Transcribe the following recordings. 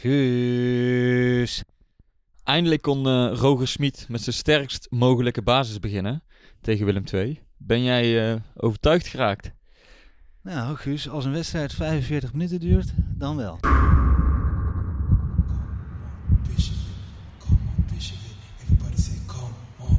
Guus. eindelijk kon eh, Roger Smit met zijn sterkst mogelijke basis beginnen tegen Willem II. Ben jij eh, overtuigd geraakt? Nou, Guus, als een wedstrijd 45 minuten duurt, dan wel. Come on, Bishop. Everybody say, come on,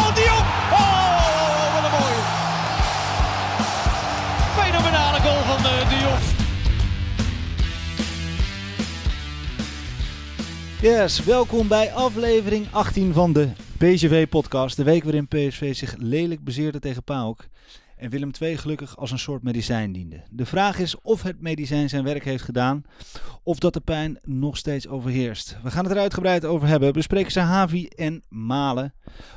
Yes, welkom bij aflevering 18 van de PSV-podcast. De week waarin PSV zich lelijk bezeerde tegen PAOK. En Willem II gelukkig als een soort medicijn diende. De vraag is of het medicijn zijn werk heeft gedaan. Of dat de pijn nog steeds overheerst. We gaan het er uitgebreid over hebben. Bespreken ze Havi en Malen.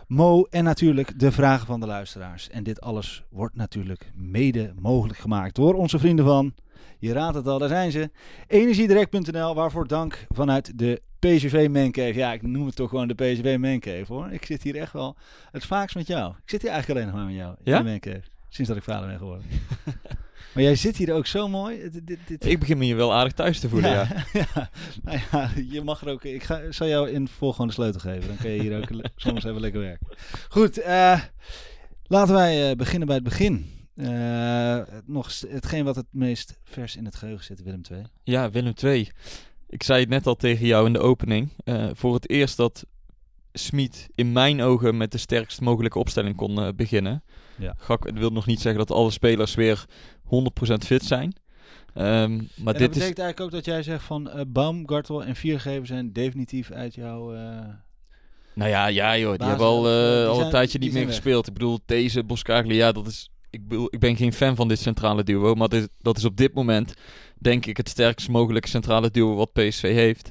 Mo en natuurlijk de vragen van de luisteraars. En dit alles wordt natuurlijk mede mogelijk gemaakt door onze vrienden van... Je raadt het al, daar zijn ze. Energiedirect.nl, waarvoor dank vanuit de PSV Mancave. Ja, ik noem het toch gewoon de PSV Mancave hoor. Ik zit hier echt wel het vaakst met jou. Ik zit hier eigenlijk alleen nog maar met jou in Ja? de Mancave. Sinds dat ik vader ben geworden. maar jij zit hier ook zo mooi. Dit, dit, dit- Ik begin me hier wel aardig thuis te voelen, ja. ja. Nou ja, je mag er ook. Ik ga, zal jou in vol gewoon de sleutel geven. Dan kun je hier ook soms even lekker werken. Goed, eh, laten wij eh, beginnen bij het begin. Eh, nog hetgeen wat het meest vers in het geheugen zit, Willem II. Ja, Willem II. Ik zei het net al tegen jou in de opening. Eh, voor het eerst dat Smit in mijn ogen met de sterkst mogelijke opstelling kon eh, beginnen. Ja. Gak, het wil nog niet zeggen dat alle spelers weer 100% fit zijn. Ehm, maar en dat dit is betekent eigenlijk ook dat jij zegt van eh Baumgartel en Viergever zijn definitief uit jouw... eh, Nou ja, ja joh, die Basis- hebben al, eh, die al een tijdje niet meer weg. gespeeld. Ik bedoel, deze Boskagli, ja, dat is... Ik, bedoel, ik ben geen fan van dit centrale duo, maar dit, dat is op dit moment, denk ik, het sterkst mogelijke centrale duo wat PSV heeft.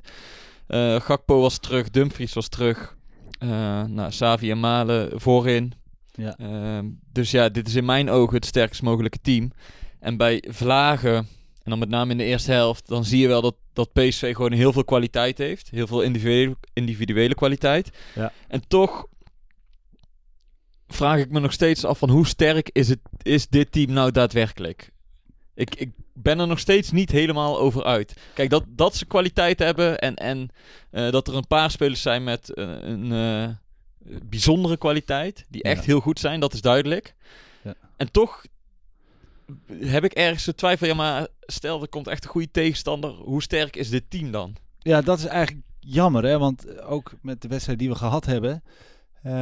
Eh, Gakpo was terug, Dumfries was terug, eh nou, Savi en Malen voorin. Ja. Ehm, dus ja, dit is in mijn ogen het sterkst mogelijke team. En bij Vlagen, en dan met name in de eerste helft, dan zie je wel dat, dat PSV gewoon heel veel kwaliteit heeft. Heel veel individuele, individuele kwaliteit. Ja. En toch vraag ik me nog steeds af van hoe sterk is, het, is dit team nou daadwerkelijk? Ik, ik ben er nog steeds niet helemaal over uit. Kijk, dat, dat ze kwaliteit hebben en, en eh, dat er een paar spelers zijn met eh, een eh, bijzondere kwaliteit, die echt Ja. heel goed zijn, dat is duidelijk. Ja. En toch heb ik ergens de twijfel, ja maar stel er komt echt een goede tegenstander, hoe sterk is dit team dan? Ja, dat is eigenlijk jammer, hè? want ook met de wedstrijd die we gehad hebben, eh,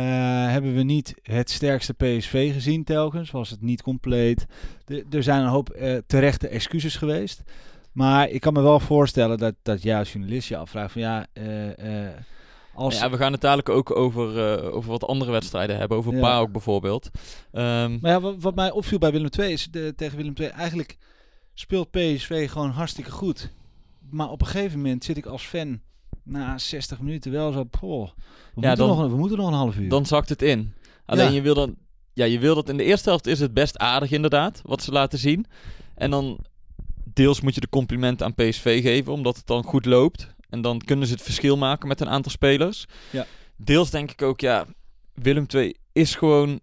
hebben we niet het sterkste PSV gezien telkens. Was het niet compleet. De- er zijn een hoop eh, terechte excuses geweest. Maar ik kan me wel voorstellen dat, dat jij als journalist je afvraagt van ja, eh, als... Ja, we gaan het dadelijk ook over, over wat andere wedstrijden hebben, over Ja. PAOK bijvoorbeeld. Ehm, Maar ja, wat, wat mij opviel bij Willem II is de, tegen Willem II eigenlijk speelt PSV gewoon hartstikke goed. Maar op een gegeven moment zit ik als fan na 60 minuten wel zo, poh, we, moeten, dan- nog, we moeten nog een half uur. dan zakt het in. Alleen Ja. je wil dan, ja, je wil dat in de eerste helft is het best aardig inderdaad, wat ze laten zien. En dan deels moet je de complimenten aan PSV geven, omdat het dan goed loopt. En dan kunnen ze het verschil maken met een aantal spelers. Ja. Deels denk ik ook, ja, Willem II is gewoon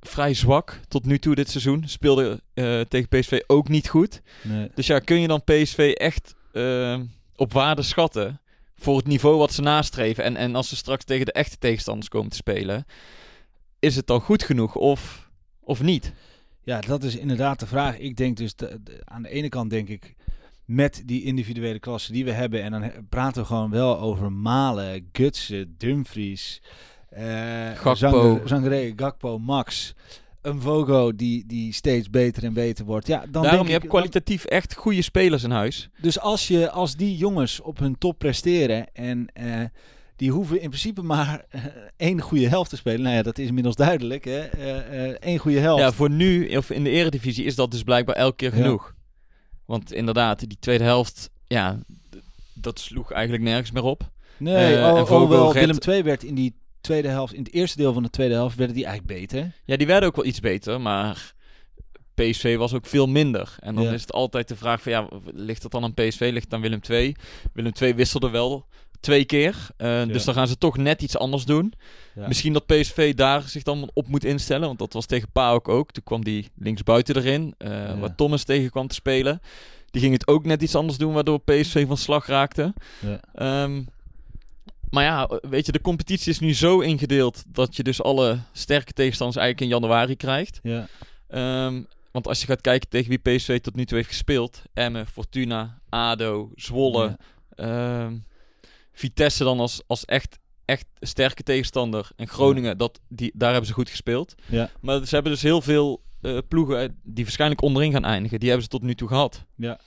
vrij zwak tot nu toe dit seizoen. Speelde eh, tegen PSV ook niet goed. Nee. Dus ja, kun je dan PSV echt eh, op waarde schatten voor het niveau wat ze nastreven? En, en als ze straks tegen de echte tegenstanders komen te spelen, is het dan goed genoeg of, of niet? Ja, dat is inderdaad de vraag. Ik denk dus, de- de- aan de ene kant denk ik, met die individuele klasse die we hebben, en dan he- praten we gewoon wel over Malen, Gutsen, Dumfries, eh Gakpo. Zangeré, Gakpo, Max, een Vogo die, die steeds beter en beter wordt. Ja, dan Daarom, denk je ik, hebt dan- kwalitatief echt goede spelers in huis. dus als, je, als die jongens op hun top presteren en eh, die hoeven in principe maar eh, één goede helft te spelen. Nou ja, dat is inmiddels duidelijk. Hè? Eh, eh, één goede helft. Ja, voor nu, of in de eredivisie, is dat dus blijkbaar elke keer Ja. genoeg. Want inderdaad, die tweede helft, ja, dat sloeg eigenlijk nergens meer op. nee, al- en redt- Willem II werd in die tweede helft, in het eerste deel van de tweede helft, werden die eigenlijk beter. Ja, die werden ook wel iets beter, maar PSV was ook veel minder. En dan Ja. is het altijd de vraag van, ja, ligt dat dan aan PSV, ligt het aan Willem II? Willem II wisselde wel twee keer, eh, dus dan gaan ze toch net iets anders doen. Ja. Misschien dat PSV daar zich dan op moet instellen, want dat was tegen PAOK ook. Toen kwam die linksbuiten erin, Ja. waar Thomas tegen kwam te spelen. Die ging het ook net iets anders doen, waardoor PSV van slag raakte. Ja. Maar ja, weet je, de competitie is nu zo ingedeeld dat je dus alle sterke tegenstanders eigenlijk in januari krijgt. Ja. Ehm, want als je gaat kijken tegen wie PSV tot nu toe heeft gespeeld, Emmen, Fortuna, ADO, Zwolle, Ja. Ehm, Vitesse dan als, als echt, echt sterke tegenstander. En Groningen, dat, die, daar hebben ze goed gespeeld. Ja. Maar ze hebben dus heel veel eh, ploegen eh, die waarschijnlijk onderin gaan eindigen. Die hebben ze tot nu toe gehad. Ja.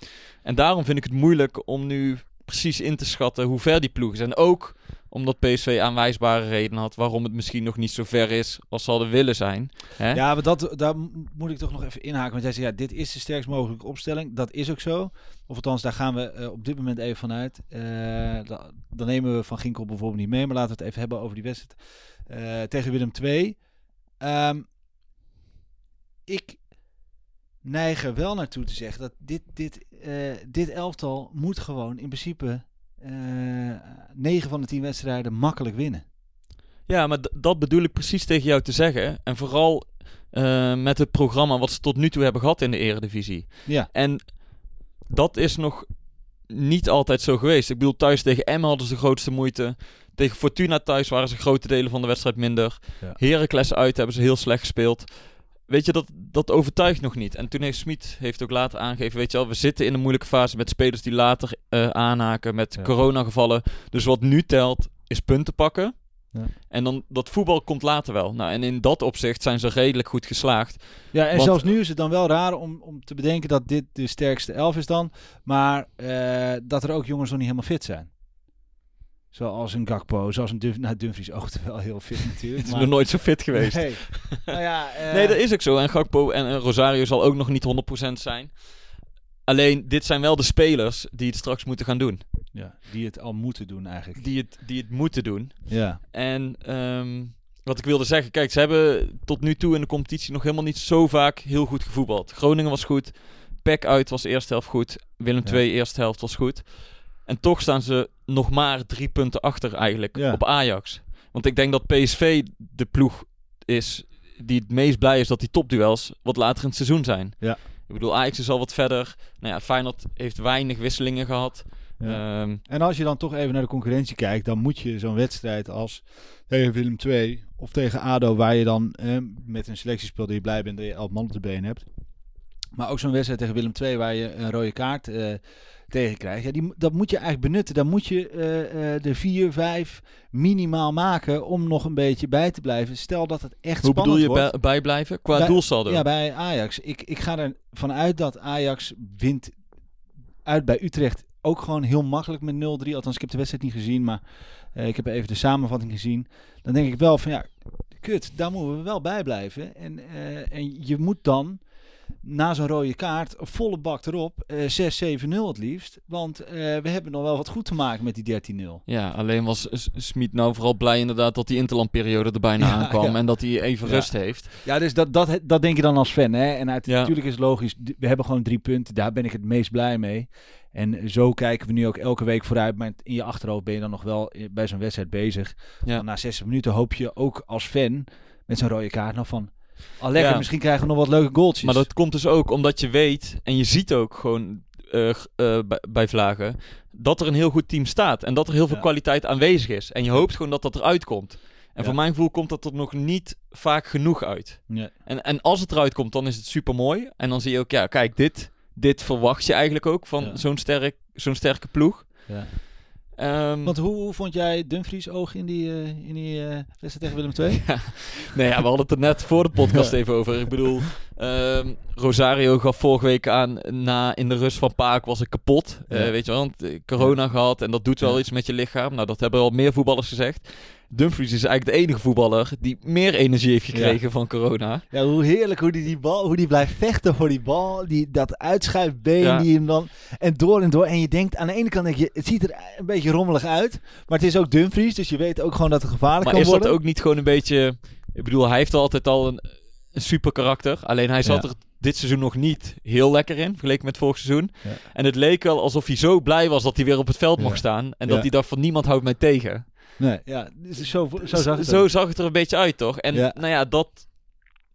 En daarom vind ik het moeilijk om nu precies in te schatten hoe ver die ploegen zijn. Ook omdat PSV aanwijsbare redenen had waarom het misschien nog niet zo ver is als ze hadden willen zijn. Hè? Ja, maar dat, daar moet ik toch nog even inhaken. Want jij zegt, ja, dit is de sterkst mogelijke opstelling. Dat is ook zo. Of althans, daar gaan we eh, op dit moment even vanuit. Da- dan nemen we Van Ginkel bijvoorbeeld niet mee. Maar laten we het even hebben over die wedstrijd eh, tegen Willem II. Ehm, ik neig er wel naartoe te zeggen dat dit, dit, eh, dit elftal moet gewoon in principe eh 9 van de 10 wedstrijden makkelijk winnen. Ja, maar dat bedoel ik precies tegen jou te zeggen. En vooral eh, met het programma wat ze tot nu toe hebben gehad in de Eredivisie. Ja. En dat is nog niet altijd zo geweest. Ik bedoel, thuis tegen Emmen hadden ze de grootste moeite. Tegen Fortuna thuis waren ze grote delen van de wedstrijd minder. Ja. Heracles uit hebben ze heel slecht gespeeld. Weet je, dat, dat overtuigt nog niet. En toen heeft Smit heeft ook later aangegeven, weet je wel, we zitten in een moeilijke fase met spelers die later eh, aanhaken met Ja. coronagevallen. Dus wat nu telt, is punten pakken. Ja. En dan dat voetbal komt later wel. Nou, en in dat opzicht zijn ze redelijk goed geslaagd. Ja, en Want- zelfs nu is het dan wel raar om, om te bedenken dat dit de sterkste elf is dan. Maar eh, dat er ook jongens nog niet helemaal fit zijn. Zoals een Gakpo, zoals een Dun nou, Dumfries oogt wel heel fit natuurlijk. Het is maar- nog nooit zo fit geweest. Nee. nou ja, eh, Nee, dat is ook zo. En Gakpo en Rosario zal ook nog niet 100% zijn. Alleen, dit zijn wel de spelers die het straks moeten gaan doen. ja, die het al moeten doen eigenlijk. Die het, die het moeten doen. Ja, En ehm, wat ik wilde zeggen, kijk, ze hebben tot nu toe in de competitie nog helemaal niet zo vaak heel goed gevoetbald. Groningen was goed, PEC uit was eerste helft goed, Willem Ja. II eerste helft was goed. En toch staan ze nog maar drie punten achter eigenlijk Ja. op Ajax. Want ik denk dat PSV de ploeg is die het meest blij is dat die topduels wat later in het seizoen zijn. Ja. Ik bedoel, Ajax is al wat verder. Nou ja, Feyenoord heeft weinig wisselingen gehad. ja. Ehm, En als je dan toch even naar de concurrentie kijkt, dan moet je zo'n wedstrijd als tegen Willem II of tegen ADO, waar je dan eh, met een selectie speelt dat je blij bent dat je elf man op de been hebt. Maar ook zo'n wedstrijd tegen Willem II waar je een rode kaart eh, tegen krijgt. Ja, die, dat moet je eigenlijk benutten. Dan moet je de vier, vijf minimaal maken om nog een beetje bij te blijven. Stel dat het echt hoe bedoel spannend je wordt. bij- bijblijven? Qua Bij- doelsaldo? Ja, bij Ajax. Ik, ik ga ervan uit dat Ajax wint uit bij Utrecht ook gewoon heel makkelijk met 0-3. Althans, ik heb de wedstrijd niet gezien, maar eh, ik heb even de samenvatting gezien. Dan denk ik wel van ja, kut, daar moeten we wel bij blijven. En, eh, en je moet dan na zo'n rode kaart volle bak erop, eh 6-7-0 het liefst. Want eh, we hebben nog wel wat goed te maken met die 13-0. Ja, alleen was Smit nou vooral blij inderdaad dat die interlandperiode er bijna Ja, aankwam ja. en dat hij even Ja. rust heeft. Ja, dus dat, dat, dat denk je dan als fan. Hè? En uit, natuurlijk is het logisch, we hebben gewoon drie punten. Daar ben ik het meest blij mee. En zo kijken we nu ook elke week vooruit. Maar in je achterhoofd ben je dan nog wel i- bij zo'n wedstrijd bezig. Na 60 minuten hoop je ook als fan met zo'n rode kaart nog van... Al lekker, Ja. misschien krijgen we nog wat leuke goaltjes. Maar dat komt dus ook omdat je weet en je ziet ook gewoon eh, eh, bij, Vlagen dat er een heel goed team staat en dat er heel veel Ja. kwaliteit aanwezig is. En je hoopt gewoon dat dat eruit komt. En voor mijn gevoel komt dat er nog niet vaak genoeg uit. Ja. En, en als het eruit komt, dan is het super mooi. En dan zie je ook, ja, kijk, dit, dit verwacht je eigenlijk ook van zo'n sterk, zo'n sterke ploeg. Ja. Ehm, Want hoe, hoe vond jij Dumfries oog in die, eh, in die eh, wedstrijd tegen Willem II? Nee, ja, we hadden het er net voor de podcast even over. Ik bedoel, ehm, Rosario gaf vorige week aan, na in de rust van Paak was ik kapot. Eh, Ja. weet je wel, want, corona gehad en dat doet wel Ja. iets met je lichaam. Nou, dat hebben al meer voetballers gezegd. Dumfries is eigenlijk de enige voetballer die meer energie heeft gekregen van corona. Ja, hoe heerlijk hoe die, die bal, hoe die blijft vechten voor die bal. Die, dat uitschuifbeen Ja. die hem dan... En door en door. En je denkt, aan de ene kant denk je, het ziet er een beetje rommelig uit. Maar het is ook Dumfries, dus je weet ook gewoon dat het gevaarlijk Maar kan is worden. dat ook niet gewoon een beetje... Ik bedoel, hij heeft altijd al een, een super karakter. Alleen hij zat Ja. er dit seizoen nog niet heel lekker in, vergeleken met vorig seizoen. Ja. En het leek wel alsof hij zo blij was dat hij weer op het veld Ja. mocht staan. En Ja. dat hij dacht van niemand houdt mij tegen. Nee, ja, dus zo, zo zag het Zo zag het er een beetje uit, toch? En Ja. nou ja, dat,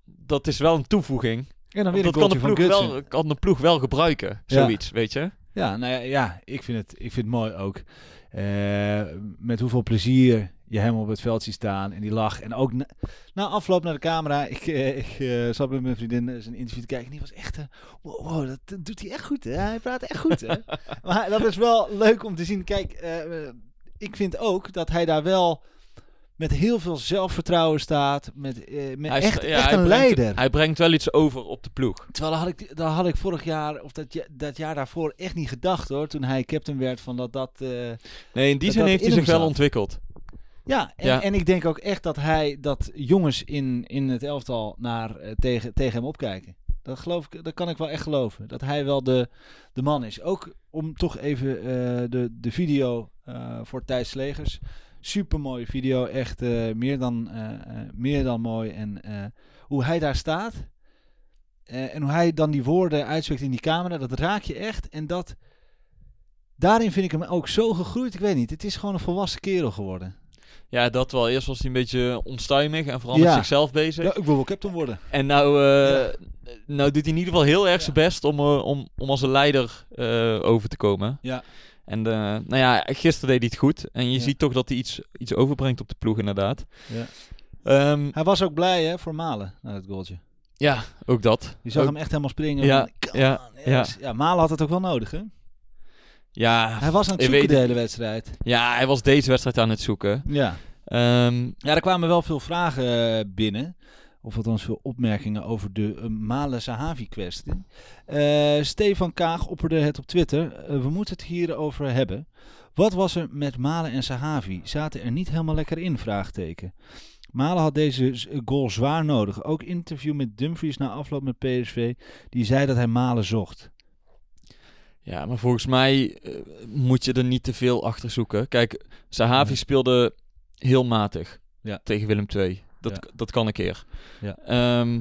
dat is wel een toevoeging. En dan weer dat kan de, ploeg wel, kan de ploeg wel gebruiken, Ja. zoiets, weet je? Ja, nou ja, ja ik, vind het, ik vind het mooi ook. Eh, met hoeveel plezier je hem op het veld ziet staan. En die lach. En ook na, na afloop naar de camera. Ik, eh, ik eh, zat met mijn vriendin zijn interview te kijken. En die was echt... wow, wow, dat doet hij echt goed, hè? Hij praat echt goed, hè? maar dat is wel leuk om te zien. Kijk, ik vind ook dat hij daar wel met heel veel zelfvertrouwen staat. Met, eh, met Hij echt, ja, echt hij een brengt- leider. Hij brengt wel iets over op de ploeg. Terwijl dat had ik, dat had ik vorig jaar, of dat, dat jaar daarvoor, echt niet gedacht hoor. Toen hij captain werd, van dat dat... eh, Nee, in die zin heeft hij zich wel ontwikkeld. Ja, en, Ja. en ik denk ook echt dat hij dat jongens in, in het elftal naar, eh, tegen, tegen hem opkijken. Dat, geloof ik, dat kan ik wel echt geloven. Dat hij wel de, de man is. Ook om toch even eh, de, de video eh, voor Thijs Slegers. Super mooie video. Echt eh, meer, dan, meer dan mooi. En hoe hij daar staat. en hoe hij dan die woorden uitspreekt in die camera. Dat raak je echt. En dat... Daarin vind ik hem ook zo gegroeid. Ik weet niet. Het is gewoon een volwassen kerel geworden. Ja, dat wel. Eerst was hij een beetje onstuimig en vooral met Ja. zichzelf bezig. Ja, ik wil wel captain worden. En nou, eh, Ja. nou doet hij in ieder geval heel erg Ja. zijn best om, eh, om, om als een leider eh, over te komen. Ja. En nou ja, gisteren deed hij het goed. En je Ja. ziet toch dat hij iets, iets overbrengt op de ploeg inderdaad. Ja. Ehm, Hij was ook blij hè, voor Malen, na het goaltje. ja, ook dat. Je zag Ook- hem echt helemaal springen. Ja, van, "Come ja, yes." ja. Malen had het ook wel nodig hè. Ja, Hij was aan het zoeken weet de hele wedstrijd. ja, hij was deze wedstrijd aan het zoeken. Ja. Ehm, ja, er kwamen wel veel vragen eh, binnen. Of althans veel opmerkingen over de uh, Malen-Sahavi-kwestie. Eh, Stefan Kaag opperde het op Twitter. Eh, we moeten het hierover hebben. Wat was er met Malen en Sahavi? Zaten er niet helemaal lekker in? Vraagteken. Malen had deze goal zwaar nodig. Ook interview met Dumfries na afloop met PSV. Die zei dat hij Malen zocht. Ja, maar volgens mij eh, moet je er niet te veel achter zoeken. Kijk, Sahavi speelde heel matig Ja. tegen Willem II. Dat, Ja. dat kan een keer. Ja. Ehm,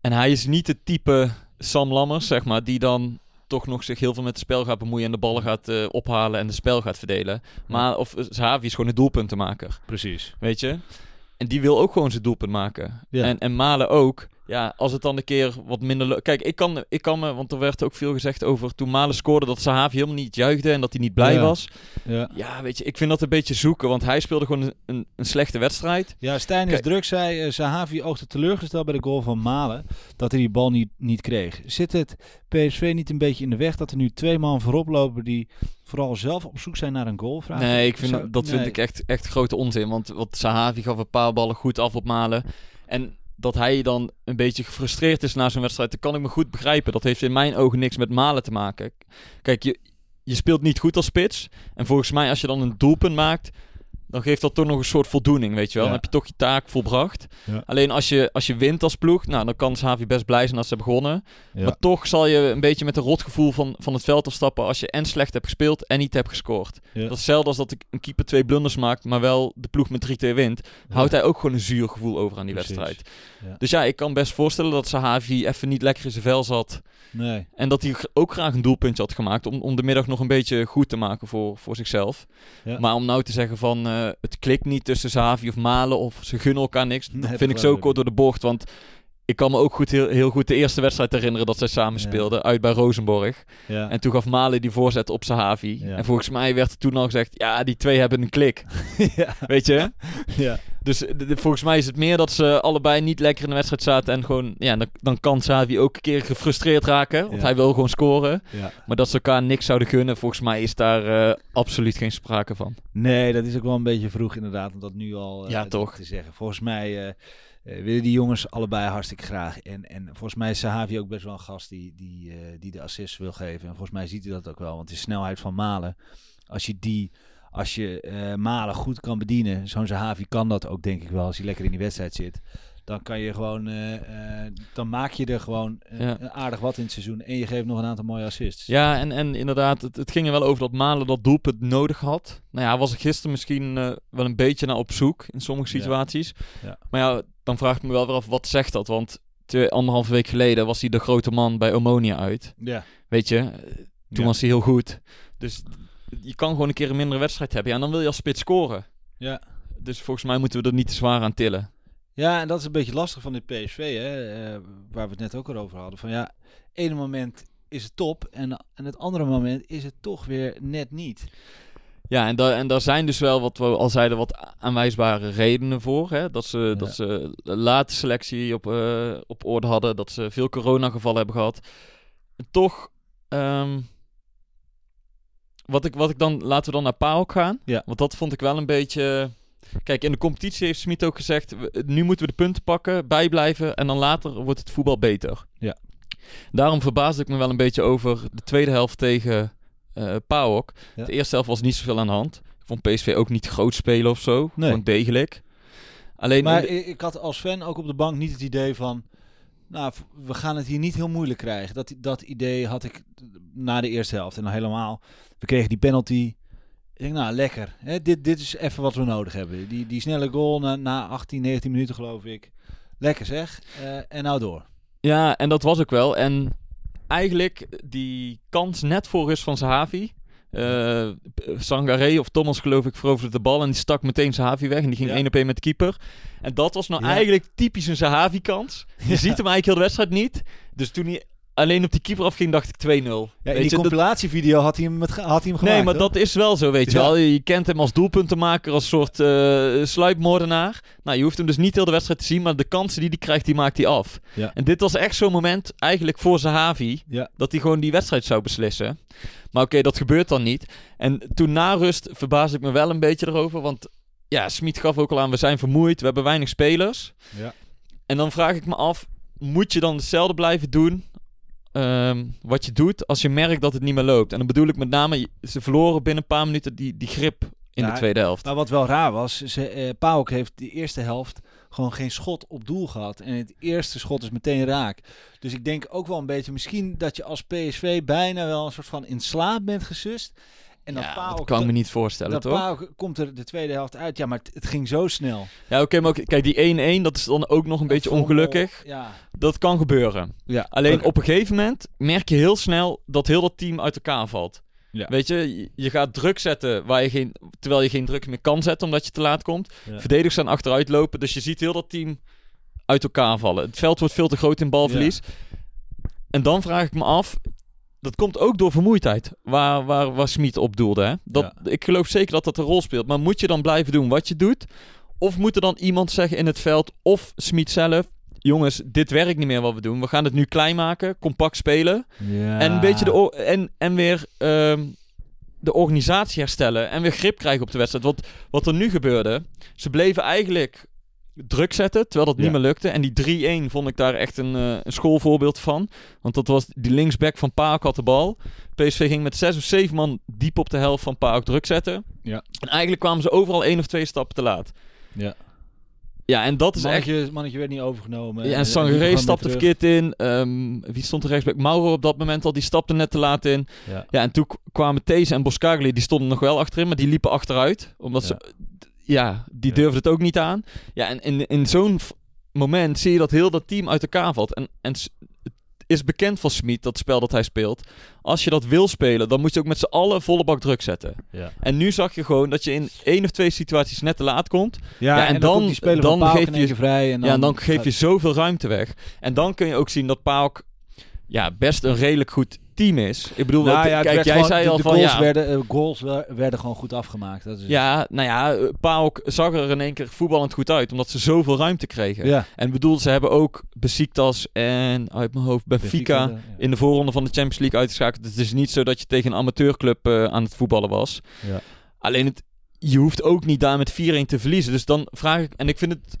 en hij is niet het type Sam Lammers, zeg maar, die dan toch nog zich heel veel met het spel gaat bemoeien en de ballen gaat eh, ophalen en de spel gaat verdelen. Maar of eh, Sahavi is gewoon een doelpuntenmaker, Precies. weet je? En die wil ook gewoon zijn doelpunt maken. En, en Malen ook. Ja, als het dan een keer wat minder... Kijk, ik kan, ik kan me... Want er werd ook veel gezegd over toen Malen scoorde... dat Sahavi helemaal niet juichte en dat hij niet blij Ja. was. Ja. Ja, weet je, ik vind dat een beetje zoeken. Want hij speelde gewoon een, een, slechte wedstrijd. Ja, Stijn is druk, zei eh, Sahavi oogde teleurgesteld bij de goal van Malen dat hij die bal niet, niet kreeg. Zit het PSV niet een beetje in de weg dat er nu twee man voorop lopen die vooral zelf op zoek zijn naar een goal? Vraag nee, ik vind, Zou- dat vind ik echt, echt grote onzin. Want wat Sahavi gaf een paar ballen goed af op Malen. En dat hij dan een beetje gefrustreerd is na zo'n wedstrijd, dat kan ik me goed begrijpen. Dat heeft in mijn ogen niks met Malen te maken. Kijk, je, je speelt niet goed als spits. En volgens mij, als je dan een doelpunt maakt, dan geeft dat toch nog een soort voldoening, weet je wel. Ja. Dan heb je toch je taak volbracht. Ja. Alleen als je, als je wint als ploeg, nou, dan kan Sahavi best blij zijn dat ze hebben gewonnen. Ja. Maar toch zal je een beetje met een rotgevoel van, van het veld afstappen als je en slecht hebt gespeeld en niet hebt gescoord. Dat is hetzelfde als dat ik een keeper twee blunders maakt, maar wel de ploeg met 3-2 wint. Houdt hij ook gewoon een zuur gevoel over aan die Precies. wedstrijd. Dus ja, ik kan best voorstellen dat Sahavi even niet lekker in zijn vel zat. Nee. En dat hij ook graag een doelpuntje had gemaakt om, om de middag nog een beetje goed te maken voor, voor zichzelf. Maar om nou te zeggen van eh, het klikt niet tussen Sahavi of Malen of ze gunnen elkaar niks. Nee, dat dat vind ik zo kort door de bocht. Want ik kan me ook goed, heel, heel goed de eerste wedstrijd herinneren dat zij samen Ja. speelden. Uit bij Rosenborg. Ja. En toen gaf Malen die voorzet op Sahavi. Ja. En volgens mij werd er toen al gezegd, ja, die twee hebben een klik. ja. Weet je? ja. Dus de- de- volgens mij is het meer dat ze allebei niet lekker in de wedstrijd zaten. En gewoon, ja, dan, dan kan Sahavi ook een keer gefrustreerd raken. Want hij wil gewoon scoren. ja. Maar dat ze elkaar niks zouden gunnen, volgens mij is daar eh, absoluut geen sprake van. Nee, dat is ook wel een beetje vroeg inderdaad om dat nu al eh, Ja, te- toch. te zeggen. Volgens mij eh, eh, willen die jongens allebei hartstikke graag. En, en volgens mij is Sahavi ook best wel een gast die, die, eh, die de assist wil geven. En volgens mij ziet hij dat ook wel. Want de snelheid van Malen, als je die... Als je eh, Malen goed kan bedienen, zo'n Sahavi kan dat ook denk ik wel als hij lekker in die wedstrijd zit. Dan kan je gewoon, dan maak je er gewoon Ja. een aardig wat in het seizoen. En je geeft nog een aantal mooie assists. Ja, en, en inderdaad, het, het ging er wel over dat Malen dat doelpunt nodig had. Nou ja, was er gisteren misschien wel een beetje naar op zoek in sommige Ja. situaties. Ja. Maar ja, dan vraag ik me wel weer af, wat zegt dat? Want twee, anderhalve week geleden was hij de grote man bij Omonia uit. Ja. Weet je, toen Ja. was hij heel goed. Dus je kan gewoon een keer een mindere wedstrijd hebben. Ja, en dan wil je als spits scoren. Ja. Dus volgens mij moeten we er niet te zwaar aan tillen. Ja, en dat is een beetje lastig van dit PSV, hè, eh, waar we het net ook al over hadden. Van ja, ene moment is het top en, en het andere moment is het toch weer net niet. Ja, en, daar en daar zijn dus wel, wat we al zeiden, wat aanwijsbare redenen voor. Hè? Dat, ze, dat ze late selectie op, eh, op orde hadden, dat ze veel coronagevallen hebben gehad. En toch, ehm, wat, ik, wat ik dan, laten we dan naar PAOK gaan. Ja. Want dat vond ik wel een beetje... Kijk, in de competitie heeft Smit ook gezegd, nu moeten we de punten pakken, bijblijven en dan later wordt het voetbal beter. Ja. Daarom verbaasde ik me wel een beetje over de tweede helft tegen eh PAOK. Ja. De eerste helft was niet zoveel aan de hand. Ik vond PSV ook niet groot spelen of zo. Nee. Gewoon degelijk. Alleen, Maar de- ik, had als fan ook op de bank niet het idee van, nou, we gaan het hier niet heel moeilijk krijgen. Dat, dat idee had ik na de eerste helft en dan helemaal. We kregen die penalty. Ik denk, nou, lekker. Hè, dit, dit is even wat we nodig hebben. Die, die snelle goal na, na 18, 19 minuten geloof ik. Lekker zeg. Eh, en nou door. ja, en dat was ook wel. En eigenlijk die kans net voor rust van Sahavi. eh Sangaré of Thomas geloof ik veroverde de bal en die stak meteen Sahavi weg. En die ging Ja. één op één met de keeper. En dat was nou Ja. eigenlijk typisch een Sahavi kans. Je Ja. ziet hem eigenlijk heel de wedstrijd niet. Dus toen hij alleen op die keeper afging dacht ik 2-0. Ja, in die je, compilatievideo had hij hem, had hij hem gemaakt. Nee, maar hoor. dat is wel zo, weet je wel. Je kent hem als doelpuntenmaker, als soort eh sluipmoordenaar. Nou, je hoeft hem dus niet heel de wedstrijd te zien, maar de kansen die hij krijgt, die maakt hij af. Ja. En dit was echt zo'n moment, eigenlijk voor Zahavi, dat hij gewoon die wedstrijd zou beslissen. Maar oké, dat gebeurt dan niet. En toen na rust verbaasde ik me wel een beetje erover, want ja, Smit gaf ook al aan, we zijn vermoeid, we hebben weinig spelers. Ja. En dan vraag ik me af, moet je dan hetzelfde blijven doen ehm, wat je doet als je merkt dat het niet meer loopt? En dan bedoel ik met name, ze verloren binnen een paar minuten die, die grip in Ja, de tweede helft. Maar wat wel raar was, ze, eh, Pauk heeft de eerste helft gewoon geen schot op doel gehad. En het eerste schot is meteen raak. Dus ik denk ook wel een beetje misschien dat je als PSV bijna wel een soort van in slaap bent gesust. En dan ja, Pauk, dat kan ik me niet voorstellen, dat toch? Komt er de tweede helft uit. Ja, maar het, het ging zo snel. Ja, oké, maar ook- kijk, die 1-1, dat is dan ook nog een beetje ongelukkig. Ja. Dat kan gebeuren. ja. Alleen op een gegeven moment merk je heel snel dat heel dat team uit elkaar valt. Ja. Weet je, je- je gaat druk zetten waar je geen, terwijl je geen druk meer kan zetten omdat je te laat komt. Ja. Verdedigers zijn achteruit lopen, dus je ziet heel dat team uit elkaar vallen. Het veld wordt veel te groot in balverlies. En dan vraag ik me af, dat komt ook door vermoeidheid, waar, waar, waar Smit op doelde. Hè? Dat, Ik geloof zeker dat dat een rol speelt. Maar moet je dan blijven doen wat je doet? Of moet er dan iemand zeggen in het veld, of Smit zelf... Jongens, dit werkt niet meer wat we doen. We gaan het nu klein maken, compact spelen. Ja. En een beetje de en, en weer ehm, de organisatie herstellen. En weer grip krijgen op de wedstrijd. Want wat er nu gebeurde, ze bleven eigenlijk druk zetten, terwijl dat Ja. niet meer lukte. En die 3-1 vond ik daar echt een, eh, een schoolvoorbeeld van. Want dat was die linksback van Paak had de bal. PSV ging met zes of zeven man diep op de helft van Paak druk zetten. Ja. En eigenlijk kwamen ze overal één of twee stappen te laat. Ja. Ja, en dat is echt... Mannetje, mannetje werd niet overgenomen. Ja, En- weer stapte verkeerd in. Ehm, wie stond er rechtsback? Mauro op dat moment al. Die stapte net te laat in. Ja. Ja, en toen kwamen These en Boskagli. Die stonden nog wel achterin, maar die liepen achteruit. Omdat Ja. ze... Ja, die Ja. durfden het ook niet aan. Ja, en in, in zo'n moment zie je dat heel dat team uit elkaar valt. En, en het is bekend van Smit, dat spel dat hij speelt. Als je dat wil spelen, dan moet je ook met z'n allen volle bak druk zetten. Ja. En nu zag je gewoon dat je in één of twee situaties net te laat komt. Ja, Ja, en, en dan, dan- dan Pauk geef je- vrij. En dan, ja, en dan geef je zoveel ruimte weg. En dan kun je ook zien dat PAOK ja, best een redelijk goed team is. Ik bedoel, Nou ja, kijk, jij gewoon- zei de, al de van goals, ja, werden, eh, goals wer- werden gewoon goed afgemaakt. Dat is ja, nou ja, eh, PAOK zag er in één keer voetballend goed uit, omdat ze zoveel ruimte kregen. ja. En bedoel, ze hebben ook Besiktas en uit mijn hoofd Benfica in de voorronde van de Champions League uitgeschakeld. Het is niet zo dat je tegen een amateurclub eh, aan het voetballen was. Ja. Alleen het, je hoeft ook niet daar met 4-1 te verliezen. Dus dan vraag ik, en ik vind het,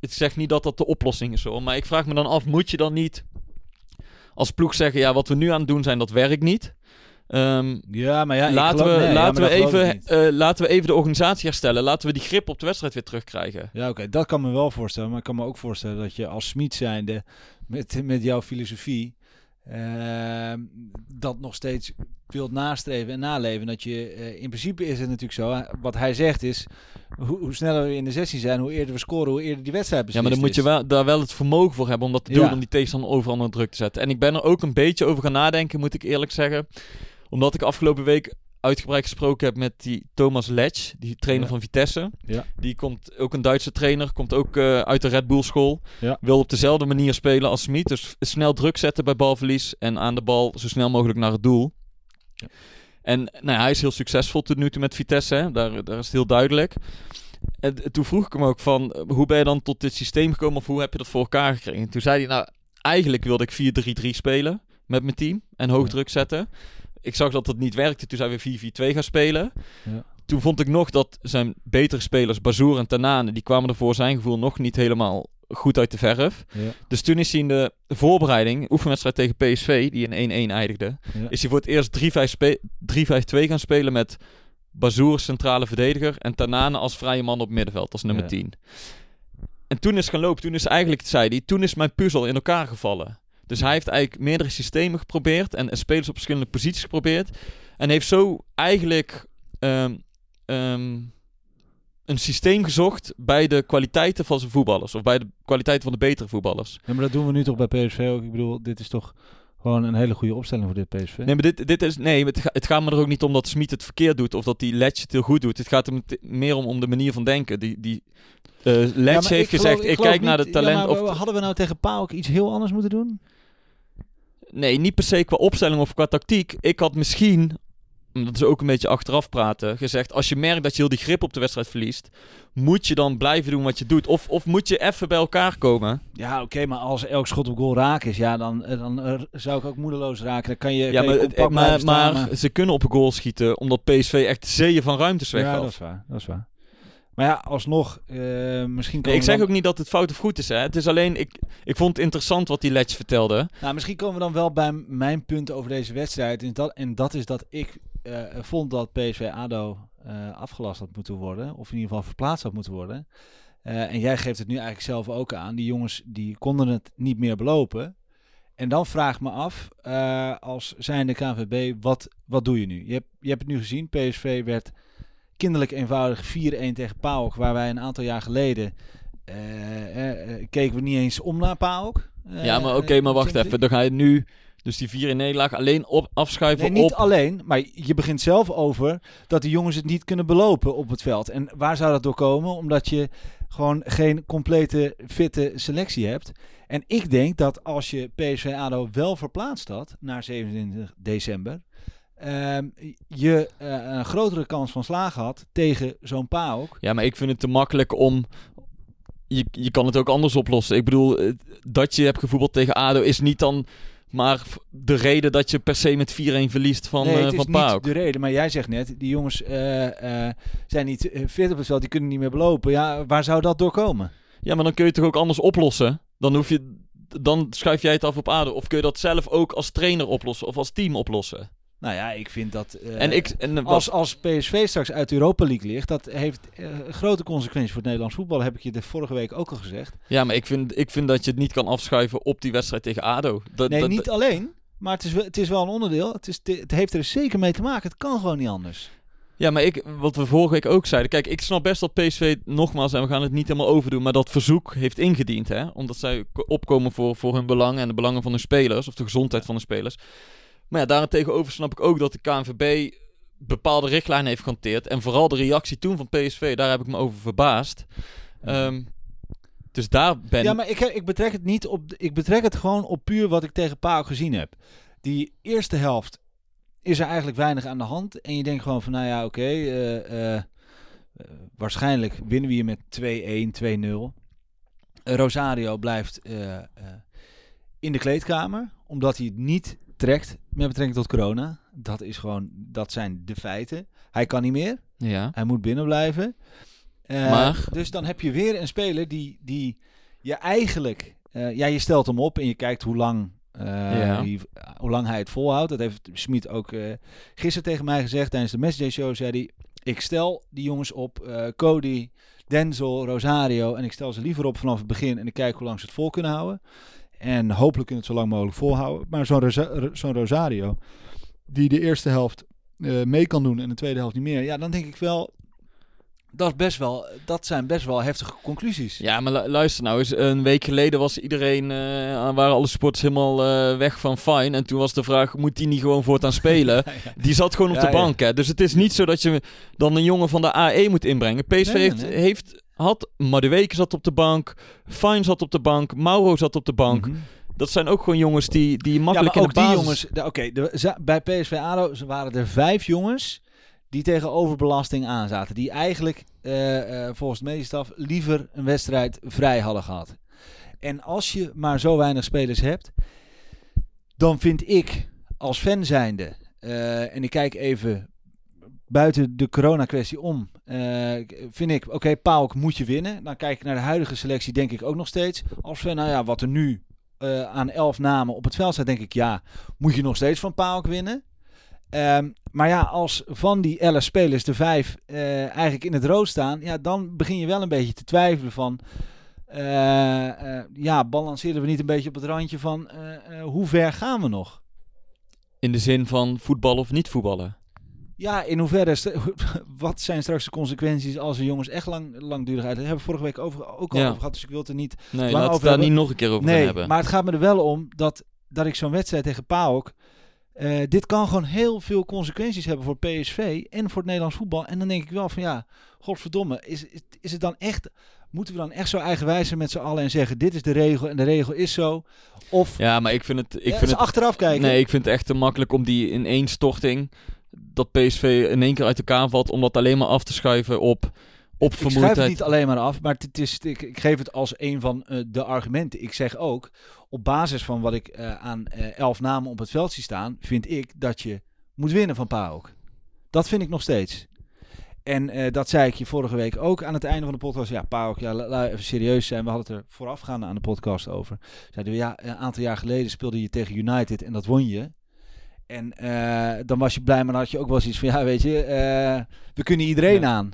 ik zeg niet dat dat de oplossing is hoor, maar ik vraag me dan af, moet je dan niet als ploeg zeggen, ja, wat we nu aan het doen zijn, dat werkt niet. Ehm, Ja, maar ja, laten geloof- we, nee, ja, laten, maar we even, eh, laten we even de organisatie herstellen. Laten we die grip op de wedstrijd weer terugkrijgen. Ja, oké, dat kan me wel voorstellen. Maar ik kan me ook voorstellen dat je als Smit zijnde met, met jouw filosofie ehm, dat nog steeds wilt nastreven en naleven. Dat je, eh, in principe is het natuurlijk zo, wat hij zegt is, hoe, hoe sneller we in de 16 zijn, hoe eerder we scoren, hoe eerder die wedstrijd Ja, maar dan moet je wel, daar wel het vermogen voor hebben om dat te doen, Ja. om die tegenstander overal onder druk te zetten. En ik ben er ook een beetje over gaan nadenken, moet ik eerlijk zeggen. Omdat ik afgelopen week uitgebreid gesproken heb met die Thomas Letch, die trainer Ja. van Vitesse. Ja. Die komt ook een Duitse trainer, komt ook eh, uit de Red Bull school. Ja. Wil op dezelfde manier spelen als Smit. Dus snel druk zetten bij balverlies en aan de bal zo snel mogelijk naar het doel. Ja. En nou, hij is heel succesvol tot nu toe met Vitesse, hè. Daar, daar is het heel duidelijk. En toen vroeg ik hem ook van, hoe ben je dan tot dit systeem gekomen of hoe heb je dat voor elkaar gekregen? En toen zei hij, nou, eigenlijk wilde ik 4-3-3 spelen met mijn team en hoog druk zetten. Ik zag dat dat niet werkte, toen zijn we 4-4-2 gaan spelen. Ja. Toen vond ik nog dat zijn betere spelers, Bazoer en Tanane, die kwamen er voor zijn gevoel nog niet helemaal goed uit de verf. Ja. Dus toen is hij in de voorbereiding, oefenwedstrijd tegen PSV, die in 1-1 eindigde, Ja. is hij voor het eerst 3-5 spe- 3-5-2 gaan spelen met Bazoer centrale verdediger en Tanane als vrije man op middenveld, als nummer Ja. 10. En toen is het gaan lopen, toen is eigenlijk, zei hij, toen is mijn puzzel in elkaar gevallen. Dus hij heeft eigenlijk meerdere systemen geprobeerd en, spelers op verschillende posities geprobeerd. En heeft zo eigenlijk ehm, ehm, een systeem gezocht bij de kwaliteiten van zijn voetballers. Of bij de kwaliteiten van de betere voetballers. Ja, maar dat doen we nu toch bij PSV ook. Ik bedoel, dit is toch gewoon een hele goede opstelling voor dit PSV. Nee, maar dit, dit is, nee het, ga- het gaat me er ook niet om dat Smit het verkeerd doet of dat die Letch het heel goed doet. Het gaat er meer om, om de manier van denken. Die, die eh Ja, Letch maar heeft gezegd, ik, kijk naar de talent. Ja, of, hadden we nou tegen Pauk iets heel anders moeten doen? nee, niet per se qua opstelling of qua tactiek. Ik had misschien, dat is ook een beetje achteraf praten, gezegd... als je merkt dat je heel die grip op de wedstrijd verliest... moet je dan blijven doen wat je doet? Of, of moet je even bij elkaar komen? Ja, oké, maar als elk schot op goal raak is, ja, dan, eh, dan eh, zou ik ook moedeloos raken. Dan kan je, Ja, kan je maar, maar, blijven staan, maar ze kunnen op een goal schieten... omdat PSV echt zeeën van ruimtes Ja, weggaf. dat is waar, dat is waar. Maar ja, alsnog, eh, misschien Nee, ik zeg dan, ook niet dat het fout of goed is. Hè. Het is alleen, ik, ik vond het interessant wat die Letch vertelde. nou, misschien komen we dan wel bij mijn punt over deze wedstrijd. En dat, en dat is dat ik eh, vond dat PSV-ADO eh, afgelast had moeten worden. Of in ieder geval verplaatst had moeten worden. En jij geeft het nu eigenlijk zelf ook aan. Die jongens die konden het niet meer belopen. En dan vraag ik me af, als zijnde KNVB, wat, wat doe je nu? Je hebt, je hebt het nu gezien, PSV werd kinderlijk eenvoudig 4-1 tegen PAOK, waar wij een aantal jaar geleden eh, keken we niet eens om naar PAOK. Ja, maar oké, maar wacht even. Dan ga je nu, dus die vier in nederlaag, alleen op, afschuiven Nee, niet op... alleen, maar je begint zelf over dat die jongens het niet kunnen belopen op het veld. En waar zou dat door komen? Omdat je gewoon geen complete fitte selectie hebt. En ik denk dat als je PSV ADO wel verplaatst had naar 27 december, ehm, je eh, een grotere kans van slagen had tegen zo'n PAOK. Ja, maar ik vind het te makkelijk om... Je, je kan het ook anders oplossen. Ik bedoel, eh, dat je hebt gevoetbald tegen ADO is niet dan maar de reden dat je per se met 4-1 verliest van, nee, eh het is van niet de reden. Maar jij zegt net, die jongens zijn niet fit op het veld, die kunnen niet meer belopen. Ja, waar zou dat door komen? Ja, maar dan kun je het toch ook anders oplossen? Dan hoef je... Dan schuif jij het af op ADO. Of kun je dat zelf ook als trainer oplossen of als team oplossen? Nou ja, ik vind dat... eh, en ik... En, wat- Als, als PSV straks uit de Europa League ligt, dat heeft eh, grote consequenties voor het Nederlands voetbal. Heb ik je de vorige week ook al gezegd. Ja, maar ik vind, ik vind dat je het niet kan afschuiven op die wedstrijd tegen ADO. Dat, Nee, dat- niet alleen, maar het is, wel, het is wel een onderdeel. Het, is, het heeft er zeker mee te maken. Het kan gewoon niet anders. Ja, maar ik, wat we vorige week ook zeiden. Kijk, ik snap best dat PSV, nogmaals, en we gaan het niet helemaal overdoen, maar dat verzoek heeft ingediend. Hè? Omdat zij ko- opkomen voor, voor hun belangen en de belangen van hun spelers, of de gezondheid van de spelers. Maar ja, daarentegenover snap ik ook dat de KNVB bepaalde richtlijnen heeft gehanteerd. En vooral de reactie toen van PSV, daar heb ik me over verbaasd. Ehm, dus daar ben Ja, maar ik, ik betrek het niet op. Ik betrek het gewoon op puur wat ik tegen PAOK gezien heb. Die eerste helft is er eigenlijk weinig aan de hand. En je denkt gewoon van, nou ja, oké. eh, eh, eh, waarschijnlijk winnen we hier met 2-1, 2-0. Eh, Rosario blijft in de kleedkamer. Omdat hij het niet trekt met betrekking tot corona. Dat is gewoon, dat zijn de feiten. Hij kan niet meer. Ja. Hij moet binnen blijven. Eh, Maar- Dus dan heb je weer een speler die, die je eigenlijk... eh, ja, je stelt hem op en je kijkt hoe lang, eh, Ja. die- hoe lang hij het volhoudt. Dat heeft Smit ook gisteren tegen mij gezegd. Tijdens de Message Show zei hij... Ik stel die jongens op. Cody, Denzel, Rosario. En ik stel ze liever op vanaf het begin. En ik kijk hoe lang ze het vol kunnen houden. En hopelijk kunnen het zo lang mogelijk volhouden. Maar zo'n Rosa- zo'n Rosario... Die de eerste helft eh, mee kan doen en de tweede helft niet meer. Ja, dan denk ik wel, dat, is best wel, dat zijn best wel heftige conclusies. Ja, maar lu- luister nou eens. Een week geleden was iedereen, eh, waren alle sports helemaal eh, weg van fine. En toen was de vraag, moet die niet gewoon voortaan spelen? Die zat gewoon op Ja, de bank, hè. Dus het is niet zo dat je dan een jongen van de AE moet inbrengen. PSV Nee, heeft, nee. heeft, had, Madueke zat op de bank, Fine zat op de bank, Mauro zat op de bank. Mhm. Dat zijn ook gewoon jongens die, die Ja, makkelijk in de die basis... jongens, de- oké, bij PSV ADO waren er vijf jongens die tegen overbelasting aanzaten. Die eigenlijk eh, eh, volgens de medische staf liever een wedstrijd vrij hadden gehad. En als je maar zo weinig spelers hebt, dan vind ik als fan zijnde, eh, en ik kijk even buiten de corona-kwestie om, eh, vind ik, oké, Pauk moet je winnen. Dan kijk ik naar de huidige selectie, denk ik ook nog steeds. Als fan, nou ja, wat er nu eh, aan elf namen op het veld staat, denk ik, ja, moet je nog steeds van Pauk winnen. Ehm, maar ja, als van die elf spelers de vijf eh, eigenlijk in het rood staan, ja, dan begin je wel een beetje te twijfelen van, ja, balanceren we niet een beetje op het randje van, hoe ver gaan we nog? In de zin van voetballen of niet voetballen. Ja, in hoeverre, wat zijn straks de consequenties als de jongens echt lang, langdurig uit, daar hebben we vorige week over, ook al Ja. over gehad, dus ik wil het er niet Nee, Lang we over daar niet nog een keer over Nee, hebben. maar het gaat me er wel om dat, dat ik zo'n wedstrijd tegen PAOK... eh dit kan gewoon heel veel consequenties hebben voor PSV en voor het Nederlands voetbal. En dan denk ik wel van ja, godverdomme, is, is, is het dan echt... Moeten we dan echt zo eigenwijs zijn met z'n allen en zeggen dit is de regel en de regel is zo? Of Ja, maar ik vind het... Ik ja, vind het achteraf kijken? Nee, ik vind het echt te makkelijk om die in één storting... dat PSV in één keer uit elkaar valt... om dat alleen maar af te schuiven op, op Ik schrijf het niet alleen maar af, maar het is, ik, ik geef het als een van eh, de argumenten. Ik zeg ook, op basis van wat ik eh, aan eh, elf namen op het veld zie staan, vind ik dat je moet winnen van PAOK. Dat vind ik nog steeds. En dat zei ik je vorige week ook aan het einde van de podcast. Ja, PAOK, ja, la- la- even serieus zijn. We hadden het er voorafgaande aan de podcast over. Zeiden we, ja, een aantal jaar geleden speelde je tegen United en dat won je. En eh, dan was je blij, maar dan had je ook wel zoiets van, ja, weet je, eh, we kunnen iedereen Ja. aan.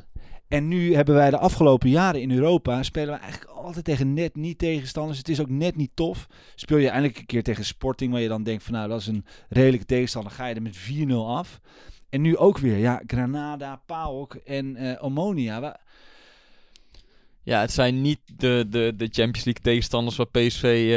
En nu hebben wij de afgelopen jaren in Europa, spelen we eigenlijk altijd tegen net niet tegenstanders. Het is ook net niet tof. Speel je eindelijk een keer tegen Sporting, waar je dan denkt van, nou, dat is een redelijke tegenstander. Ga je er met 4-0 af. En nu ook weer, ja, Granada, PAOK en eh Omonia. Ja, het zijn niet de, de, de Champions League tegenstanders... waar PSV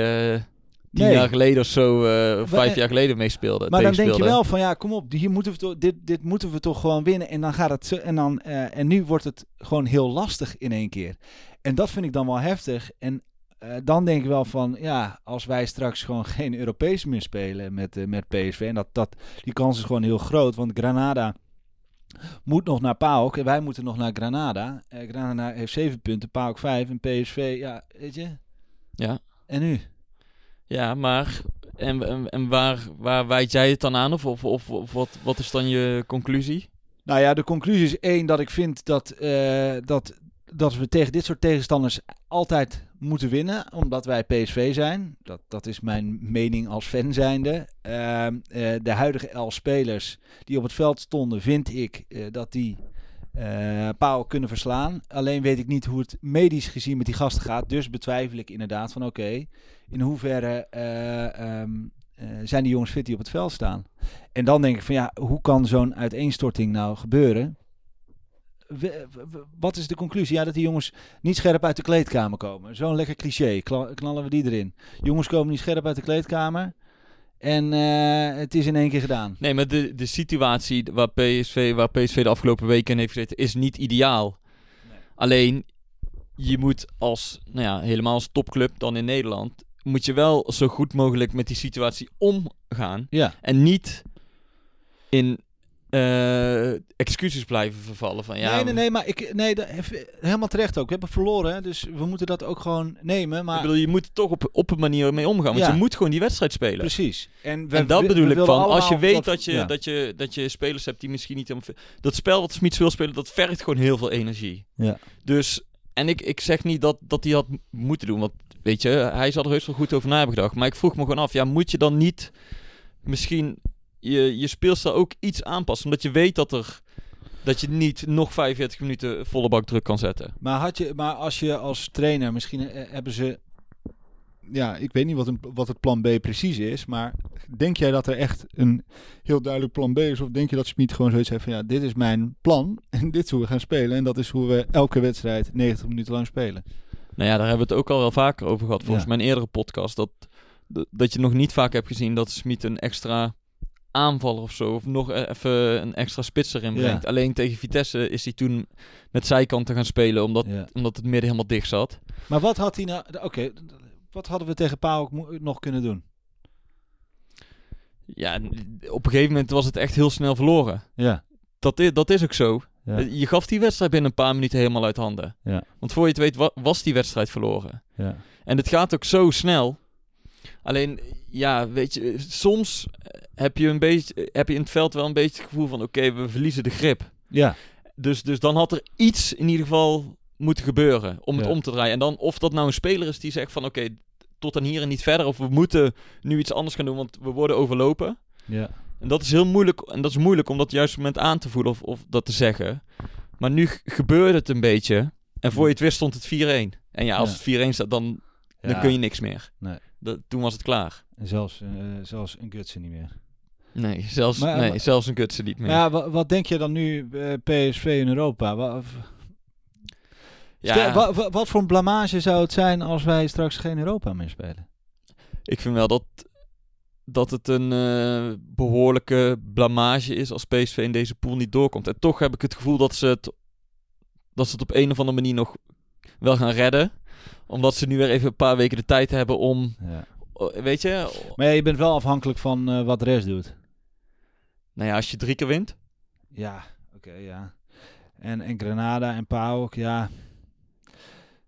tien Nee. jaar geleden of zo... Maar- vijf jaar geleden mee speelde. Maar dan denk je wel van ja, kom op, hier moeten we toch, dit, dit moeten we toch gewoon winnen. En dan gaat het zo, en dan eh, en nu wordt het gewoon heel lastig in één keer. En dat vind ik dan wel heftig. En eh, dan denk ik wel van ja, als wij straks gewoon geen Europees meer spelen met, met PSV. En dat, dat, die kans is gewoon heel groot. Want Granada moet nog naar PAOK en wij moeten nog naar Granada. Granada heeft zeven punten, PAOK vijf en PSV, ja, weet je. Ja. En nu? Ja, maar... En, en, en waar, waar wijd jij het dan aan? Of, of, of, wat, wat is dan je conclusie? Nou ja, de conclusie is één dat ik vind dat, eh, dat, dat we tegen dit soort tegenstanders altijd moeten winnen, omdat wij PSV zijn. Dat, dat is mijn mening als fan zijnde. Ehm, eh, de huidige elf spelers die op het veld stonden, vind ik eh, dat die Pauw kunnen verslaan. Alleen weet ik niet hoe het medisch gezien met die gasten gaat. Dus betwijfel ik inderdaad van oké, in hoeverre eh, ehm, eh, zijn die jongens fit die op het veld staan. En dan denk ik van ja, hoe kan zo'n uiteenstorting nou gebeuren? wat is de conclusie? Ja, dat die jongens niet scherp uit de kleedkamer komen. Zo'n lekker cliché. Knallen we die erin. Jongens komen niet scherp uit de kleedkamer. En eh, het is in één keer gedaan. Nee, maar de, de situatie waar PSV, waar PSV de afgelopen weken in heeft gezeten, is niet ideaal. Alleen, je moet als, nou ja, helemaal als topclub dan in Nederland, moet je wel zo goed mogelijk met die situatie omgaan. Ja. En niet in eh, excuses blijven vervallen van ja... nee, nee, nee, maar ik, nee, dat, helemaal terecht ook. We hebben verloren, hè, dus we moeten dat ook gewoon nemen. Maar Ik bedoel, je moet er toch op, op een manier mee omgaan, want Ja. je moet gewoon die wedstrijd spelen. precies. En, we- en dat we- bedoel we ik van, als je weet dat je, ja. dat, je, dat je spelers hebt die misschien niet helemaal... Dat spel wat Smits wil spelen, dat vergt gewoon heel veel energie. Ja. Dus, en ik, ik zeg niet dat, dat hij had moeten doen, want weet je, hij zal er heus wel goed over na hebben gedacht. Maar ik vroeg me gewoon af, ja, moet je dan niet misschien je, je speelstijl ook iets aanpassen? Omdat je weet dat er... Dat je niet nog 45 minuten volle bak druk kan zetten. Maar, had je, maar als je als trainer, misschien eh, hebben ze. Ja, ik weet niet wat, een, wat het plan B precies is. Maar denk jij dat er echt een heel duidelijk plan B is? Of denk je dat Smit gewoon zoiets heeft van ja, dit is mijn plan. En dit is hoe we gaan spelen. En dat is hoe we elke wedstrijd 90 minuten lang spelen. Nou ja, daar hebben we het ook al wel vaker over gehad. Volgens Ja. mijn eerdere podcast. Dat- dat je nog niet vaak hebt gezien dat Smit een extra aanvaller of zo. Of nog e- even een extra spits erin Ja. brengt. Alleen tegen Vitesse is hij toen met zijkanten gaan spelen. Omdat, Ja. omdat het midden helemaal dicht zat. Maar wat had hij nou. Oké, wat hadden we tegen Pauk mo- nog kunnen doen? Ja, op een gegeven moment was het echt heel snel verloren. Ja. Dat is, dat is ook zo. Ja. Eh, Je gaf die wedstrijd binnen een paar minuten helemaal uit handen. Ja. Want voor je het weet wa- was die wedstrijd verloren. ja. En het gaat ook zo snel. Alleen, ja, weet je, soms heb je, een beetje, heb je in het veld wel een beetje het gevoel van... oké, we verliezen de grip. Ja. Dus, dus dan had er iets in ieder geval moeten gebeuren om het Ja. om te draaien. En dan of dat nou een speler is die zegt van... oké, tot dan hier en niet verder. Of we moeten nu iets anders gaan doen, want we worden overlopen. Ja. En dat is heel moeilijk. En dat is moeilijk om dat juist moment aan te voelen of, of dat te zeggen. Maar nu gebeurde het een beetje. En voor je het wist stond het 4-1. En ja, als Ja. het 4-1 staat, dan, dan Ja. kun je niks meer. Nee. Dat, toen was het klaar. En zelfs, eh, zelfs een Gutsen niet meer. Nee, zelfs, Maar- nee, maar- zelfs een Gutsen niet meer. Maar ja, wa- wat, denk je dan nu eh, PSV in Europa? Wa- Ja, Stel, wat voor een blamage zou het zijn als wij straks geen Europa meer spelen? ik vind wel dat, dat het een eh, behoorlijke blamage is als PSV in deze pool niet doorkomt. En toch heb ik het gevoel dat ze het, dat ze het op een of andere manier nog wel gaan redden. Omdat ze nu weer even een paar weken de tijd hebben om, Ja. oh, weet je... Maar ja, je bent wel afhankelijk van eh, wat de rest doet. Nou ja, als je drie keer wint. Ja, oké, ja. En, en Granada en PAOK, ja.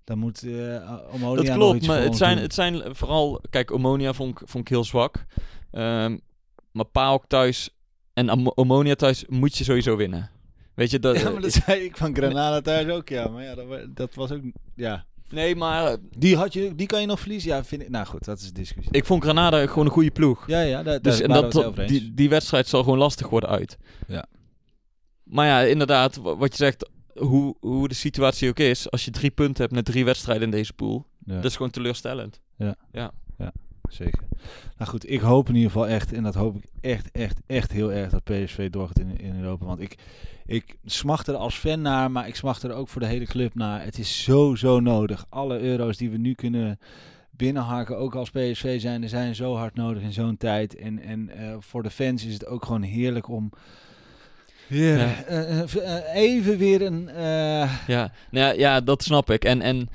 Dan moet eh Omonia Dat klopt, maar het zijn, doen. het zijn vooral... Kijk, Omonia vond ik, vond ik heel zwak. Ehm, maar PAOK thuis en Omonia thuis moet je sowieso winnen. Weet je, dat... Ja, maar dat zei ik van Granada thuis ook, ja. Maar ja, dat, dat was ook... Ja. Nee, maar eh, Die, had je, die kan je nog verliezen? Ja, vind ik... Nou goed, dat is een discussie. ik vond Granada gewoon een goede ploeg. ja, ja, daar, Dus daar en dat, die, die wedstrijd zal gewoon lastig worden uit. Ja. Maar ja, inderdaad, wa- wat je zegt, hoe, hoe de situatie ook is, als je drie punten hebt met drie wedstrijden in deze pool, Ja. dat is gewoon teleurstellend. Zeker. Nou goed, ik hoop in ieder geval echt, en dat hoop ik echt, echt, echt heel erg, dat PSV doorgaat in, in Europa. Want ik, ik smacht er als fan naar, maar ik smacht er ook voor de hele club naar. Het is zo, zo nodig. Alle euro's die we nu kunnen binnenharken, ook als PSV zijn, er zijn zo hard nodig in zo'n tijd. En, en eh, voor de fans is het ook gewoon heerlijk om weer, Ja. eh, eh, even weer een... Ja, nou ja, ja, dat snap ik. En, en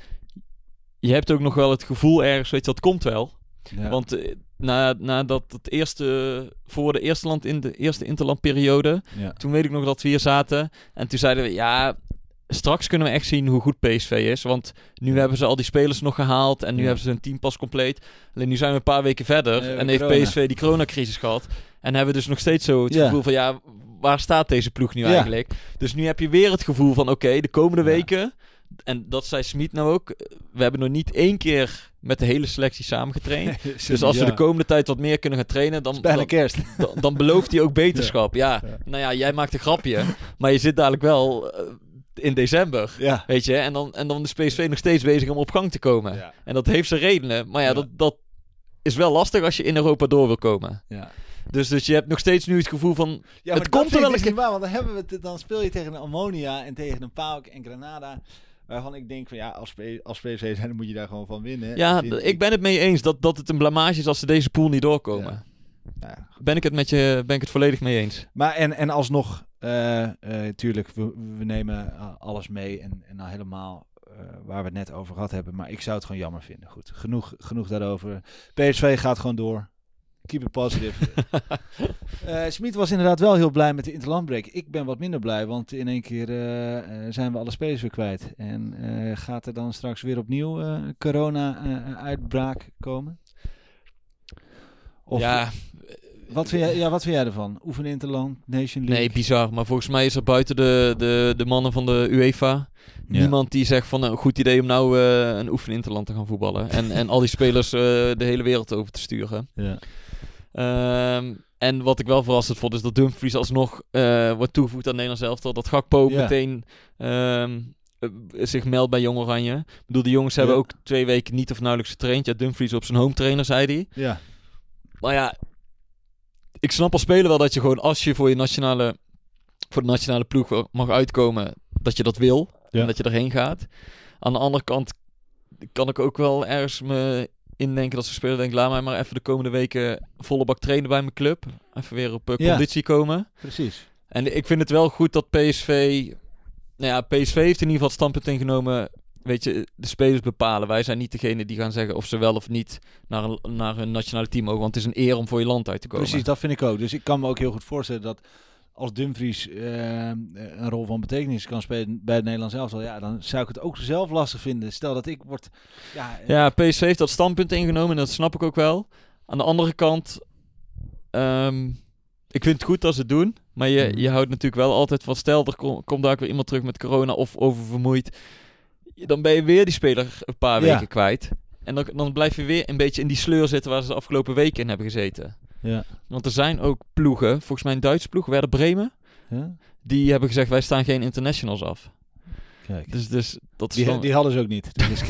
je hebt ook nog wel het gevoel ergens, weet je, dat komt wel. Ja. Want eh, na, nadat het eerste, voor de eerste, land in de eerste interlandperiode, ja. toen weet ik nog dat we hier zaten. En toen zeiden we, ja, straks kunnen we echt zien hoe goed PSV is. Want nu hebben ze al die spelers nog gehaald. En nu Ja. hebben ze hun team pas compleet. Alleen nu zijn we een paar weken verder. Eh, en heeft corona. PSV die coronacrisis gehad. En hebben we dus nog steeds zo het Ja. gevoel van, ja, waar staat deze ploeg nu eigenlijk? Dus nu heb je weer het gevoel van, oké, de komende weken... En dat zei Smit nou ook. We hebben nog niet één keer met de hele selectie samengetraind. Dus als we de komende tijd wat meer kunnen gaan trainen, dan, dan, kerst. dan, dan belooft hij ook beterschap. Ja. Ja. nou ja, jij maakt een grapje, maar je zit dadelijk wel eh, in december. Ja. Weet je, en dan, en dan is PSV nog steeds bezig om op gang te komen. Ja. En dat heeft zijn redenen, maar ja, Ja. Dat, dat is wel lastig als je in Europa door wil komen. Ja. Dus, dus je hebt nog steeds nu het gevoel van... Ja, het komt er wel ik een dus waar, want dan, hebben we het, dan speel je tegen een Ammonia en tegen een PAOK en Granada. Waarvan ik denk van ja, als, als PSV zijn, dan moet je daar gewoon van winnen. Ja, ik ben het mee eens dat, dat het een blamage is als ze deze pool niet doorkomen. Ja. Ja, Ben ik het met je ben ik het volledig mee eens. Maar en, en alsnog, eh, tuurlijk, we, we nemen eh, alles mee en, en nou helemaal waar we het net over gehad hebben. Maar ik zou het gewoon jammer vinden. Goed, genoeg, genoeg daarover. PSV gaat gewoon door. Keep it positive. Eh Smit was inderdaad wel heel blij met de interlandbreak. Ik ben wat minder blij, want in één keer eh, eh, zijn we alle spelers weer kwijt. En gaat er dan straks weer opnieuw corona-uitbraak komen? Of, ja, wat, vind jij, ja, wat vind jij ervan? Oefen Interland, Nation League? nee, bizar. Maar volgens mij is er buiten de, de, de mannen van de UEFA... Ja. niemand die zegt van een goed idee om nou een oefeninterland te gaan voetballen. En, en al die spelers de hele wereld over te sturen. Ja. Ehm, en wat ik wel verrassend vond, is dat Dumfries alsnog eh, wordt toegevoegd aan Nederlands elftal. Dat Gakpo meteen ehm, eh, zich meldt bij Jong Oranje. Ik bedoel, de jongens hebben ook twee weken niet of nauwelijks getraind. Ja, Dumfries op zijn home trainer, zei hij. Ja. Maar ja, ik snap als speler wel dat je gewoon als je voor je nationale, voor de nationale ploeg mag uitkomen, dat je dat wil. En dat je erheen gaat. Aan de andere kant kan ik ook wel ergens me indenken dat ze spelen. Denk, laat mij maar even de komende weken volle bak trainen bij mijn club. Even weer op Ja. conditie komen. Precies. En ik vind het wel goed dat PSV... Nou ja, PSV heeft in ieder geval het standpunt ingenomen... Weet je, de spelers bepalen. Wij zijn niet degene die gaan zeggen of ze wel of niet naar een, naar een nationale team mogen. Want het is een eer om voor je land uit te komen. Precies, dat vind ik ook. Dus ik kan me ook heel goed voorstellen dat als Dumfries eh, een rol van betekenis kan spelen bij het Nederlands elftal, ja, dan zou ik het ook zelf lastig vinden. Stel dat ik word, ja, eh, Ja, PSV heeft dat standpunt ingenomen en dat snap ik ook wel. Aan de andere kant, ehm, ik vind het goed dat ze het doen. Maar je, Mhm. je houdt natuurlijk wel altijd van, stel er kom- komt daar weer iemand terug met corona of oververmoeid. Dan ben je weer die speler een paar Ja. weken kwijt. En dan, dan blijf je weer een beetje in die sleur zitten waar ze de afgelopen weken in hebben gezeten. Ja, Want er zijn ook ploegen, volgens mij een Duitse ploeg, Werder Bremen, ja. die hebben gezegd wij staan geen internationals af. Kijk. Dus, dus dat, Die, dan- die hadden ze ook niet. Dus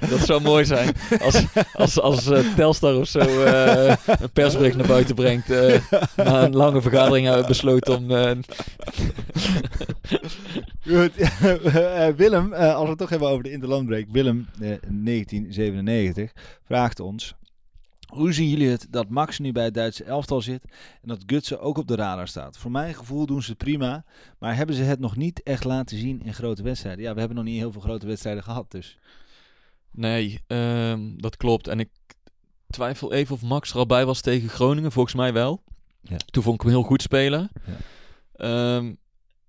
dat zou mooi zijn als, als, als eh, Telstar of zo eh, een persbericht naar buiten brengt. eh, na een lange vergadering hebben we besloten om... Goed. Willem, als we het toch hebben over de interlandbreak. Willem, eh, 1997, vraagt ons... Hoe zien jullie het dat Max nu bij het Duitse elftal zit en dat Gutsen ook op de radar staat? Voor mijn gevoel doen ze het prima, maar hebben ze het nog niet echt laten zien in grote wedstrijden? Ja, we hebben nog niet heel veel grote wedstrijden gehad, dus... nee, ehm, dat klopt. En ik twijfel even of Max er al bij was tegen Groningen. Volgens mij wel. Ja. Toen vond ik hem heel goed spelen. Ja. Ehm,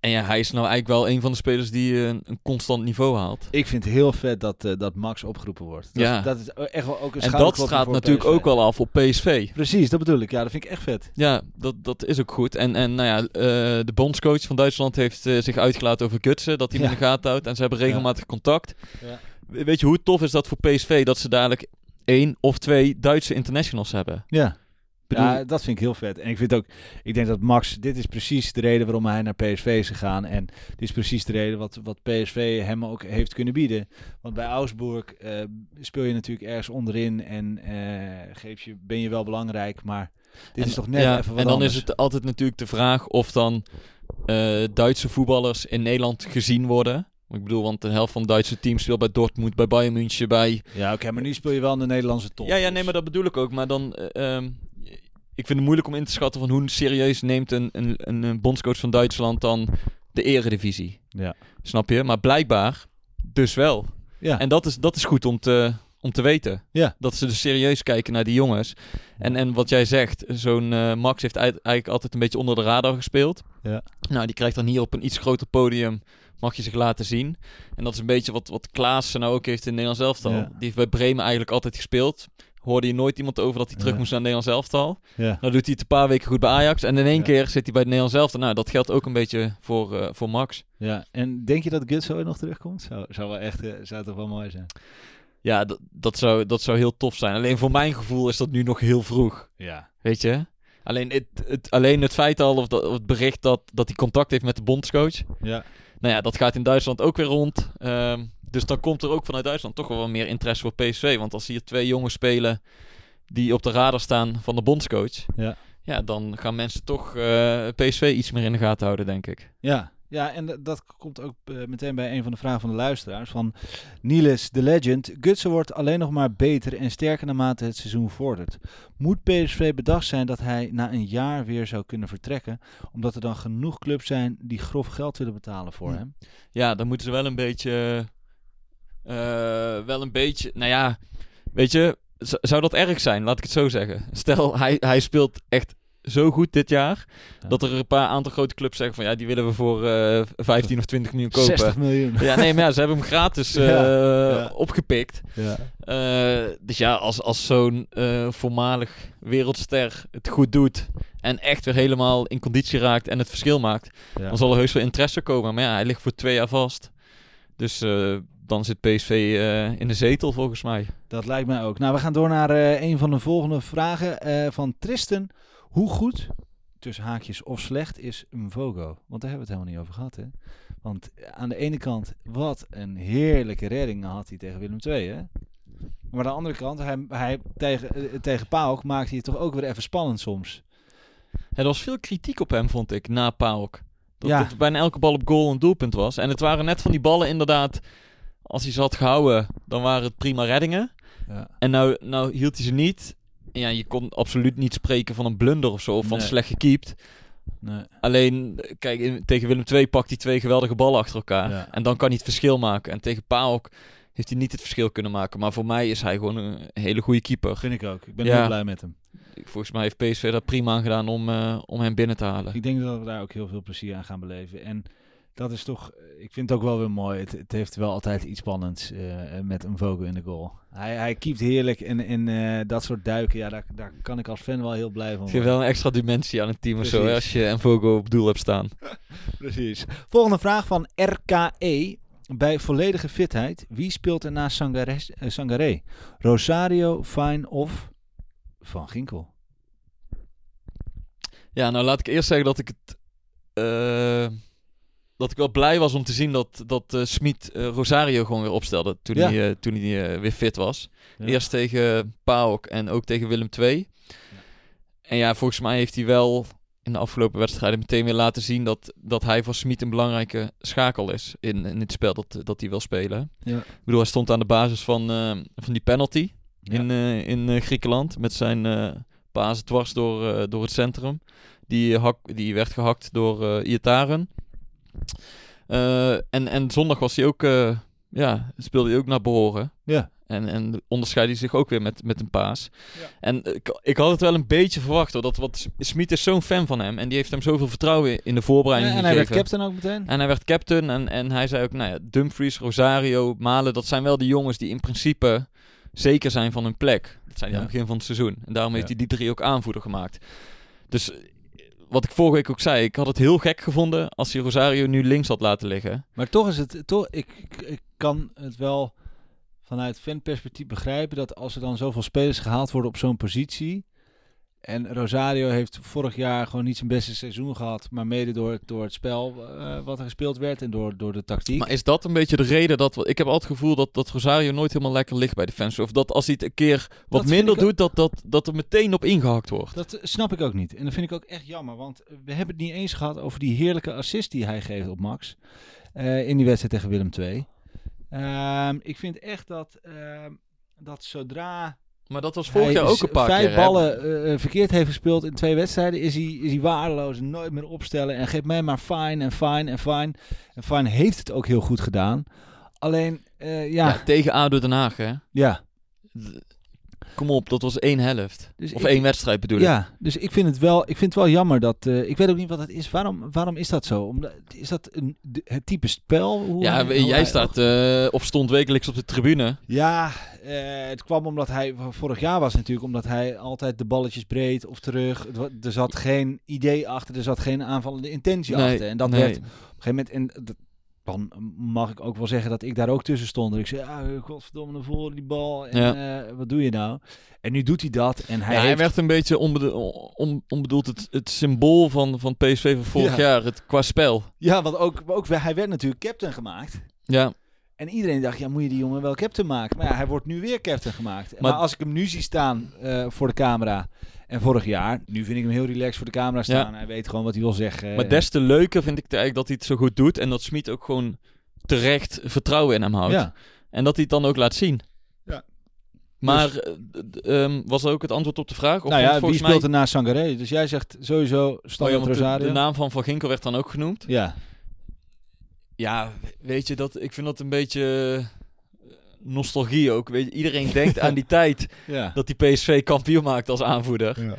en ja, hij is nou eigenlijk wel een van de spelers die eh, een, een constant niveau haalt. Ik vind het heel vet dat, eh, dat Max opgeroepen wordt. Dat, Ja. dat is echt wel ook een En dat voor natuurlijk PSV. ook wel af op PSV. Precies, dat bedoel ik. Ja, dat vind ik echt vet. Ja, dat, dat is ook goed. En, en nou ja, eh, de bondscoach van Duitsland heeft zich uitgelaten over Gutsen. Dat hij Ja. in de gaten houdt. En ze hebben regelmatig contact. Ja. We- Weet je hoe tof is dat voor PSV? Dat ze dadelijk één of twee Duitse internationals hebben. Ja. Bedoel- ja, dat vind ik heel vet. En ik vind ook, ik denk dat Max, dit is precies de reden waarom hij naar PSV is gegaan. En dit is precies de reden wat, wat PSV hem ook heeft kunnen bieden. Want bij Augsburg eh, speel je natuurlijk ergens onderin en eh, geef je, ben je wel belangrijk. Maar dit En- is toch net ja, even wat En dan anders. is het altijd natuurlijk de vraag of dan eh, Duitse voetballers in Nederland gezien worden. Ik bedoel, want de helft van het Duitse team speelt bij Dortmund, bij Bayern München, bij... Ja, oké, maar nu speel je wel in de Nederlandse top. Ja, ja, dus. nee, maar dat bedoel ik ook. Maar dan, eh, ehm, ik vind het moeilijk om in te schatten van hoe serieus neemt een, een, een, bondscoach van Duitsland dan de eredivisie. Ja. Snap je? Maar blijkbaar dus wel. Ja. En dat is, dat is goed om te, om te weten. Ja. Dat ze dus serieus kijken naar die jongens. En, en wat jij zegt, zo'n eh, Max heeft eigenlijk altijd een beetje onder de radar gespeeld. Ja. Nou, die krijgt dan hier op een iets groter podium, mag je zich laten zien. En dat is een beetje wat, wat Klaassen nou ook heeft in het Nederlands elftal. Ja. Die heeft bij Bremen eigenlijk altijd gespeeld. Hoorde je nooit iemand over dat hij terug Ja. moest naar het Nederlands elftal. Ja. Nou doet hij het een paar weken goed bij Ajax. En in één Ja. keer zit hij bij het Nederlands elftal. Nou, dat geldt ook een beetje voor, eh, voor Max. ja, en denk je dat Guts ooit nog terugkomt? Zou, zou wel echt, eh, zou toch wel mooi zijn. Ja, dat, dat, zou, dat zou heel tof zijn. Alleen voor mijn gevoel is dat nu nog heel vroeg. Ja. Weet je? Alleen het, het, alleen het feit al, of, dat, of het bericht dat, dat hij contact heeft met de bondscoach. Ja. Nou ja, dat gaat in Duitsland ook weer rond. Ehm, dus dan komt er ook vanuit Duitsland toch wel meer interesse voor PSV. Want als hier twee jongens spelen die op de radar staan van de bondscoach. Ja. Ja, dan gaan mensen toch eh, PSV iets meer in de gaten houden, denk ik. Ja, ja en dat komt ook eh, meteen bij een van de vragen van de luisteraars. Van Niels de Legend. Gutsen wordt alleen nog maar beter en sterker naarmate het seizoen vordert. Moet PSV bedacht zijn dat hij na een jaar weer zou kunnen vertrekken? Omdat er dan genoeg clubs zijn die grof geld willen betalen voor Hm. hem. Ja, dan moeten ze wel een beetje. Eh, wel een beetje. Nou ja, weet je, zou dat erg zijn? Laat ik het zo zeggen. Stel, hij, hij speelt echt zo goed dit jaar. Ja. Dat er een paar aantal grote clubs zeggen van ja, die willen we voor eh 15 of 20 miljoen kopen. 60 miljoen. Ja, nee, maar ja, ze hebben hem gratis eh, Ja, ja. opgepikt. Ja. Eh, dus ja, als, als zo'n eh, voormalig wereldster het goed doet en echt weer helemaal in conditie raakt en het verschil maakt, dan zal er heus wel interesse komen. Maar ja, hij ligt voor twee jaar vast. Dus eh, dan zit PSV eh, in de zetel volgens mij. Dat lijkt mij ook. Nou, we gaan door naar eh, een van de volgende vragen eh, van Tristan. Hoe goed, tussen haakjes of slecht, is Mvogo? Want daar hebben we het helemaal niet over gehad, hè? Want aan de ene kant, wat een heerlijke redding had hij tegen Willem II, hè? Maar aan de andere kant, hij, hij, tegen, tegen Pauk maakte hij het toch ook weer even spannend soms. Er was veel kritiek op hem, vond ik, na Paok. Dat Ja. het bijna elke bal op goal een doelpunt was. En het waren net van die ballen inderdaad, als hij ze had gehouden, dan waren het prima reddingen. Ja. En nou, nou hield hij ze niet. En ja, je kon absoluut niet spreken van een blunder of zo, of van Nee. slecht gekiept. Nee. Alleen, kijk, in- tegen Willem II pakt hij twee geweldige ballen achter elkaar. Ja. En dan kan hij het verschil maken. En tegen Paok heeft hij niet het verschil kunnen maken. Maar voor mij is hij gewoon een hele goede keeper. Vind ik ook. Ik ben Ja. heel blij met hem. Volgens mij heeft PSV daar prima aan gedaan om, eh, om hem binnen te halen. Ik denk dat we daar ook heel veel plezier aan gaan beleven. En dat is toch, ik vind het ook wel weer mooi. Het, het heeft wel altijd iets spannends eh, met een Vogel in de goal. Hij, hij keept heerlijk en, eh, dat soort duiken, ja, daar, daar kan ik als fan wel heel blij van Het geeft worden. wel een extra dimensie aan het team of zo, hè, Precies. als je Envogo op doel hebt staan. Precies. Volgende vraag van RKE. Bij volledige fitheid, wie speelt er naast Sangare? eh, Sangaré? Rosario, Fine of Van Ginkel? Ja, nou laat ik eerst zeggen dat ik het... dat ik wel blij was om te zien dat, dat eh Smit eh, Rosario gewoon weer opstelde toen Ja. hij, eh, toen hij weer fit was. Ja. Eerst tegen PAOK en ook tegen Willem II. En ja, volgens mij heeft hij wel in de afgelopen wedstrijden meteen weer laten zien dat, dat hij voor Smit een belangrijke schakel is in, in het spel dat, dat hij wil spelen. Ja. Ik bedoel, hij stond aan de basis van, van die penalty in, in Griekenland met zijn paas dwars door, door het centrum. Die, hak, die werd gehakt door Iataren. Eh, en, en zondag was hij ook, eh, ja, speelde hij ook naar behoren. Ja. En, en onderscheidde hij zich ook weer met, met een paas. Ja. En ik, ik had het wel een beetje verwacht hoor. Dat, wat Smit is zo'n fan van hem. En die heeft hem zoveel vertrouwen in de voorbereiding en hij werd captain ook meteen? En hij werd captain en, en hij zei ook, nou ja, Dumfries, Rosario, Malen, dat zijn wel de jongens die in principe zeker zijn van hun plek. Dat zijn die Ja. aan het begin van het seizoen. En daarom heeft Ja. hij die drie ook aanvoerder gemaakt. Dus eh, wat ik vorige week ook zei, ik had het heel gek gevonden als hij Rosario nu links had laten liggen. Maar toch is het, toch, ik, ik, ik kan het wel vanuit fanperspectief begrijpen dat als er dan zoveel spelers gehaald worden op zo'n positie. En Rosario heeft vorig jaar gewoon niet zijn beste seizoen gehad, maar mede door, het- door het spel eh, wat er gespeeld werd en door, door de tactiek. Maar is dat een beetje de reden dat... Ik heb altijd het gevoel dat, dat Rosario nooit helemaal lekker ligt bij de fans. Of dat als hij het een keer wat minder doet, dat, dat, dat er meteen op ingehakt wordt. Dat snap ik ook niet. En dat vind ik ook echt jammer, want we hebben het niet eens gehad over die heerlijke assist die hij geeft op Max eh, in die wedstrijd tegen Willem II. Ehm, ik vind echt dat, ehm, dat zodra Maar dat was vorig hij jaar ook een paar vijf keer. hè? ballen eh, verkeerd heeft gespeeld in twee wedstrijden, is hij, is hij waardeloos nooit meer opstellen. En geeft mij maar fine en fine en fine. En fine heeft het ook heel goed gedaan. Alleen, eh, ja, Ja, ja, tegen ADO Den Haag, hè. ja. Kom op, dat was één helft. Dus of ik- één wedstrijd bedoel ik. dus ik vind het wel, ik vind het wel jammer dat. eh, ik weet ook niet wat het is. Waarom, waarom is dat zo? Omdat, is dat een, het type spel? Hoe Ja, hij- jij hij- staat eh, of stond wekelijks op de tribune. Ja, eh, het kwam omdat hij vorig jaar was natuurlijk omdat hij altijd de balletjes breed of terug. Er zat geen idee achter, er zat geen aanvallende intentie Nee, achter. En dat nee. werd op een gegeven moment. En dat- dan mag ik ook wel zeggen dat ik daar ook tussen stond. Ik zei, ah, godverdomme, naar voren die bal. En eh, wat doe je nou? En nu doet hij dat. En hij, Hij, werd een beetje onbedo on- onbedoeld het, het symbool van, van PSV van vorig Ja. jaar, het, qua spel. Ja, want ook, ook hij werd natuurlijk captain gemaakt. Ja, En iedereen dacht, ja, moet je die jongen wel captain maken? Maar ja, hij wordt nu weer captain gemaakt. Maar, Maar- als ik hem nu zie staan eh, voor de camera en vorig jaar, nu vind ik hem heel relaxed voor de camera staan. Hij weet gewoon wat hij wil zeggen. Maar des te leuker vind ik eigenlijk dat hij het zo goed doet. En dat Smit ook gewoon terecht vertrouwen in hem houdt. ja. En dat hij het dan ook laat zien. Ja. Maar eh, ehm, was dat ook het antwoord op de vraag? Of nou ja, wie speelt mij... er naast Sangaré? Dus jij zegt sowieso Oh ja, want de, Rosario. de naam van Van Ginkel werd dan ook genoemd. ja. Ja, weet je, dat, ik vind dat een beetje eh, nostalgie ook. Weet je, iedereen denkt aan die tijd Ja. dat die PSV kampioen maakt als aanvoerder. ja.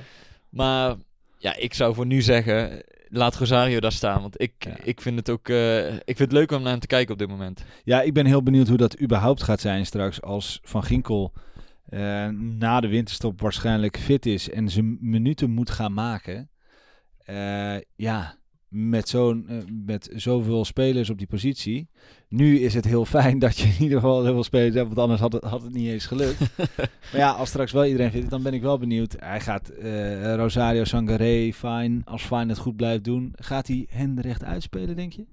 Maar ja, ik zou voor nu zeggen, laat Rosario daar staan. Want ik, Ja. ik vind het ook eh, ik vind het leuk om naar hem te kijken op dit moment. Ja, ik ben heel benieuwd hoe dat überhaupt gaat zijn straks als Van Ginkel eh, na de winterstop waarschijnlijk fit is en zijn minuten moet gaan maken. Ja, met, zo'n, eh, met zoveel spelers op die positie. Nu is het heel fijn dat je in ieder geval heel veel spelers hebt, want anders had het, had het niet eens gelukt. maar ja, als straks wel iedereen is, dan ben ik wel benieuwd. Hij gaat eh, Rosario Sangaré, Fine, als Fine het goed blijft doen, gaat hij hen recht uitspelen, denk je?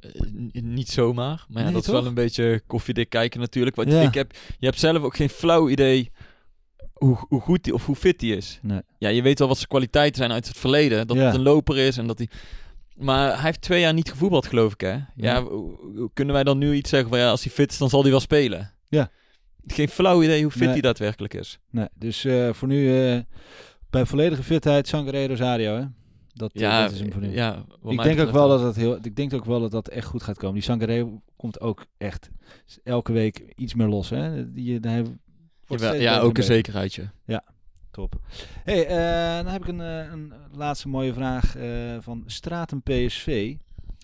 Eh, niet zomaar. Maar ja, dat is wel een beetje koffiedik kijken natuurlijk. Want Ja. ik heb, je hebt zelf ook geen flauw idee hoe, hoe goed die, of hoe fit die is. Nee. Ja, je weet wel wat zijn kwaliteiten zijn uit het verleden. Dat Ja. het een loper is en dat hij... Maar hij heeft twee jaar niet gevoetbald, geloof ik, hè? Ja, kunnen wij dan nu iets zeggen van... Ja, als hij fit is, dan zal hij wel spelen? Ja. Geen flauw idee hoe fit Nee. hij daadwerkelijk is. Nee, dus eh, voor nu eh, bij volledige fitheid Sangaré Rosario, hè? Dat, eh, Ja, dat is hem voor nu. ja ik denk ook wel dat het heel, ik denk ook wel dat dat echt goed gaat komen. Die Sangaré komt ook echt elke week iets meer los, hè? Die, hij Jawel, ja, ook en een zekerheidje. Top. Hey, eh, dan heb ik een, eh, een laatste mooie vraag eh, van Straten PSV.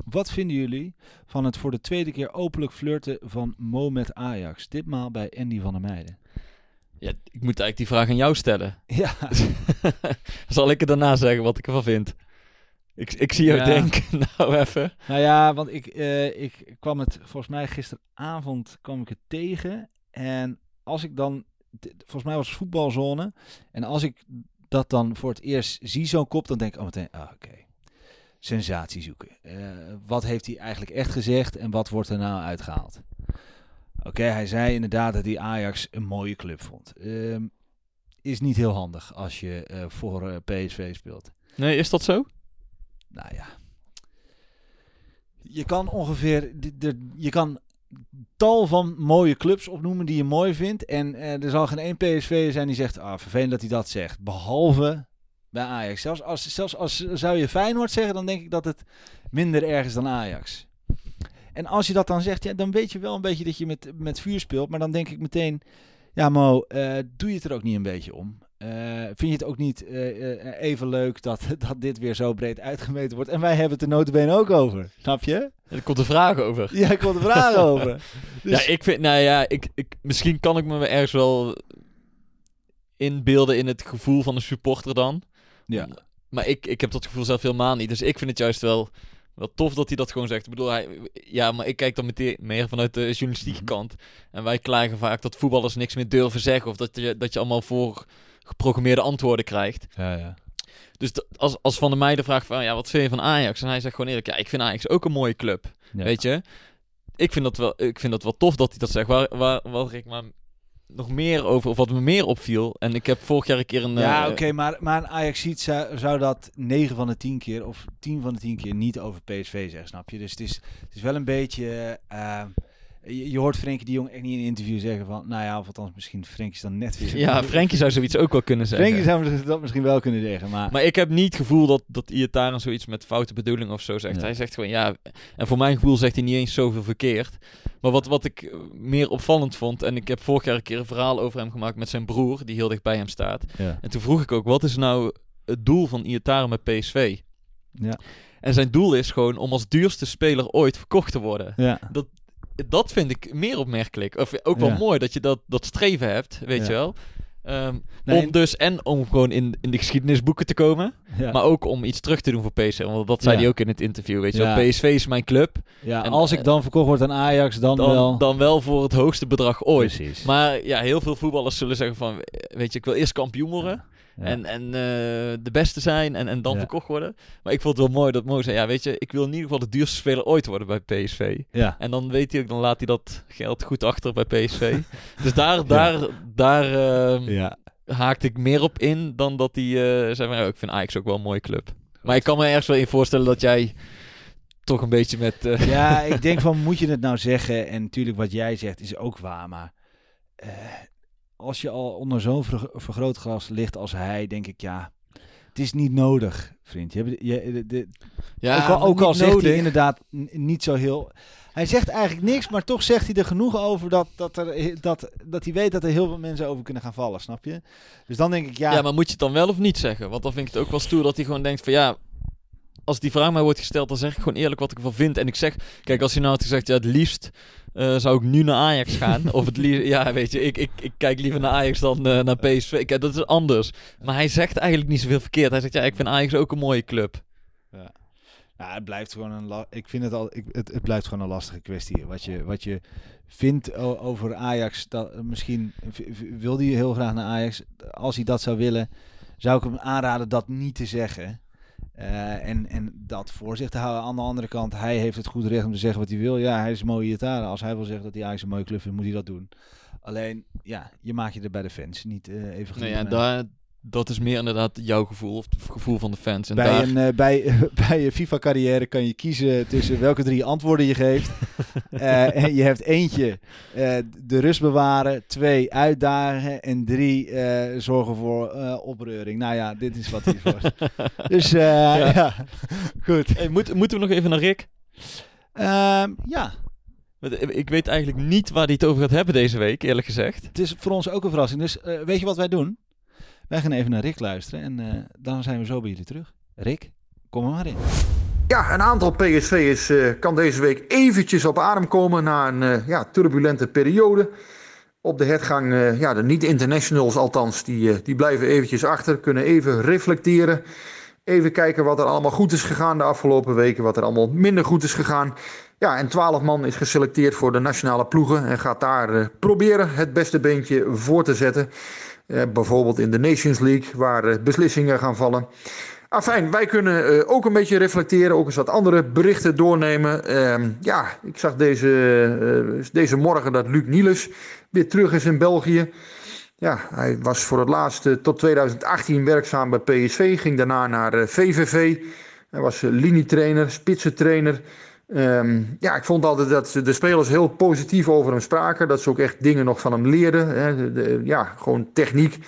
Wat vinden jullie van het voor de tweede keer openlijk flirten van Mo met Ajax? Ditmaal bij Andy van der Meijden. Ja, ik moet eigenlijk die vraag aan jou stellen. Ja, Zal ik er daarna zeggen wat ik ervan vind? Ik, ik zie jou Ja. denken, nou even. Nou ja, want ik, ik kwam het volgens mij gisteravond kwam ik het tegen. En als ik dan, volgens mij was het voetbalzone. En als ik dat dan voor het eerst zie, zo'n kop, dan denk ik oh meteen, ah, oké. Sensatie zoeken. Eh, wat heeft hij eigenlijk echt gezegd en wat wordt er nou uitgehaald? Oké, hij zei inderdaad dat hij Ajax een mooie club vond. Ehm, is niet heel handig als je eh, voor eh, PSV speelt. Nee, is dat zo? Nou ja. Je kan ongeveer. Je kan tal van mooie clubs opnoemen die je mooi vindt. En eh, er zal geen één PSV zijn die zegt. Ah, vervelend dat hij dat zegt. Behalve bij Ajax. Zelfs als, zelfs als zou je Feyenoord zeggen, dan denk ik dat het minder erg is dan Ajax. En als je dat dan zegt, ja, dan weet je wel een beetje dat je met, met vuur speelt. Maar dan denk ik meteen. Ja, Mo, eh, doe je het er ook niet een beetje om? Eh, vind je het ook niet eh, eh, even leuk dat, dat dit weer zo breed uitgemeten wordt? En wij hebben het er notabene ook over. Snap je? Er komt een vraag over. Ja, ik wil er vragen over. Dus, Ja, ik vind, nou ja, ik, ik, misschien kan ik me ergens wel inbeelden in het gevoel van een supporter dan. Ja. Maar ik, ik heb dat gevoel zelf helemaal niet. Dus ik vind het juist wel, wel tof dat hij dat gewoon zegt. Ik bedoel, hij, ja, maar ik kijk dan meteen meer vanuit de journalistieke Mhm. kant. En wij klagen vaak dat voetballers niks meer durven zeggen. Of dat je, dat je allemaal voor geprogrammeerde antwoorden krijgt. ja, ja. Dus als, als Van der Meijden vraagt van, ja, wat vind je van Ajax? En hij zegt gewoon eerlijk, ja, ik vind Ajax ook een mooie club. Ja. Weet je? Ik vind dat wel, ik vind dat wel tof dat hij dat zegt. Waar, waar, waar ik maar nog meer over, of wat me meer opviel. En ik heb vorig jaar een keer een... Ja, eh, oké, maar, maar een Ajax zou, zou dat 9 van de 10 keer of 10 van de 10 keer niet over PSV zeggen, snap je? Dus het is, het is wel een beetje. eh, je, je hoort Frenkie de Jong echt niet in een interview zeggen van. Nou ja, of althans, misschien Frenkie is dan net weer. Ja, Frenkie zou zoiets ook wel kunnen zeggen. Frenkie zou dat misschien wel kunnen zeggen, maar. Maar ik heb niet het gevoel dat, dat Iataren zoiets met foute bedoeling of zo zegt. Nee. Hij zegt gewoon ja. En voor mijn gevoel zegt hij niet eens zoveel verkeerd. Maar wat, wat ik eh, meer opvallend vond. En ik heb vorig jaar een keer een verhaal over hem gemaakt met zijn broer. Die heel dicht bij hem staat. ja. En toen vroeg ik ook: wat is nou het doel van Iataren met PSV? Ja. En zijn doel is gewoon om als duurste speler ooit verkocht te worden. Ja. Dat vind ik meer opmerkelijk. Of ook wel Ja. mooi dat je dat, dat streven hebt, weet Ja. je wel. Ehm, Nee, om dus en om gewoon in, in de geschiedenisboeken te komen. ja. Maar ook om iets terug te doen voor PSV. Want dat zei Ja. hij ook in het interview. Weet je Ja. PSV is mijn club. ja, en- als ik dan verkocht word aan Ajax, dan, wel. Dan, dan wel voor het hoogste bedrag ooit. Precies. Maar ja, heel veel voetballers zullen zeggen van... Weet je, ik wil eerst kampioen worden. Ja. En, en eh, de beste zijn en, en dan Ja. verkocht worden. Maar ik vond het wel mooi dat Mo zei, ja weet je, ik wil in ieder geval de duurste speler ooit worden bij PSV. Ja. En dan weet hij ook, dan laat hij dat geld goed achter bij PSV. dus daar, daar, daar ehm, ja. haakte ik meer op in dan dat hij eh, zei van, ja, ik vind Ajax ook wel een mooie club. Maar ik kan me ergens wel in voorstellen dat jij toch een beetje met... eh, Ja, ik denk van, moet je het nou zeggen? En natuurlijk wat jij zegt is ook waar, maar als je al onder zo'n ver- vergrootglas ligt als hij, denk ik, ja, het is niet nodig, vriend. Je hebt, je, de, de- ja, ook al, ook al zegt nodig. hij inderdaad niet zo heel... Hij zegt eigenlijk niks, maar toch zegt hij er genoeg over dat, dat, er, dat, dat hij weet dat er heel veel mensen over kunnen gaan vallen, snap je? Dus dan denk ik, ja, Ja. maar moet je het dan wel of niet zeggen? Want dan vind ik het ook wel stoer dat hij gewoon denkt van ja... Als die vraag mij wordt gesteld, dan zeg ik gewoon eerlijk wat ik ervan vind. En ik zeg, kijk, als hij nou had gezegd, ja, het liefst eh, zou ik nu naar Ajax gaan. of het liefst, ja, weet je, ik, ik, ik kijk liever naar Ajax dan eh, naar PSV. Kijk, dat is anders. Maar hij zegt eigenlijk niet zoveel verkeerd. Hij zegt, ja, ik vind Ajax ook een mooie club. Ja, het blijft gewoon een. Ik vind het al. Ik, het, het blijft gewoon een lastige kwestie. Wat je, wat je vindt over Ajax. Dat, misschien wil hij heel graag naar Ajax. Als hij dat zou willen, zou ik hem aanraden dat niet te zeggen. Eh, en, en dat voor zich te houden. Aan de andere kant, hij heeft het goed recht om te zeggen wat hij wil. Ja, hij is een mooie Italië. Als hij wil zeggen dat hij Ajax een mooie club vindt, moet hij dat doen. Alleen, ja, je maakt je er bij de fans niet eh, even Nee, ja, daar, dat is meer inderdaad jouw gevoel, of het gevoel van de fans. En Bij, daar, een, eh, bij, bij je FIFA-carrière kan je kiezen tussen welke drie antwoorden je geeft. Eh, en je hebt eentje eh, de rust bewaren, twee uitdagen en drie zorgen voor opreuring. Nou ja, dit is wat hij voor. dus ja. goed. Hey, moet, moeten we nog even naar Rick? Ehm, ja, Ik weet eigenlijk niet waar hij het over gaat hebben deze week, eerlijk gezegd. het is voor ons ook een verrassing. Dus weet je wat wij doen? Wij gaan even naar Rick luisteren en eh, dan zijn we zo bij jullie terug. Rick, kom er maar in. Ja, een aantal PSV'ers eh kan deze week eventjes op adem komen na een eh, ja, turbulente periode. Op de hergang, ja, de niet-internationals althans, die, die blijven eventjes achter, kunnen even reflecteren. Even kijken wat er allemaal goed is gegaan de afgelopen weken, wat er allemaal minder goed is gegaan. Ja, en 12 man is geselecteerd voor de nationale ploegen en gaat daar proberen het beste beentje voor te zetten. Eh, bijvoorbeeld in de Nations League, waar eh, beslissingen gaan vallen. Afijn, wij kunnen eh, ook een beetje reflecteren, ook eens wat andere berichten doornemen. Ehm, ja, ik zag deze, deze morgen dat Luc Niels weer terug is in België. Ja, hij was voor het laatst tot 2018 werkzaam bij PSV, ging daarna naar VVV. Hij was linietrainer, spitsentrainer. Ehm, ja, ik vond altijd dat de spelers heel positief over hem spraken. Dat ze ook echt dingen nog van hem leerden. Hè. De- ja, gewoon techniek.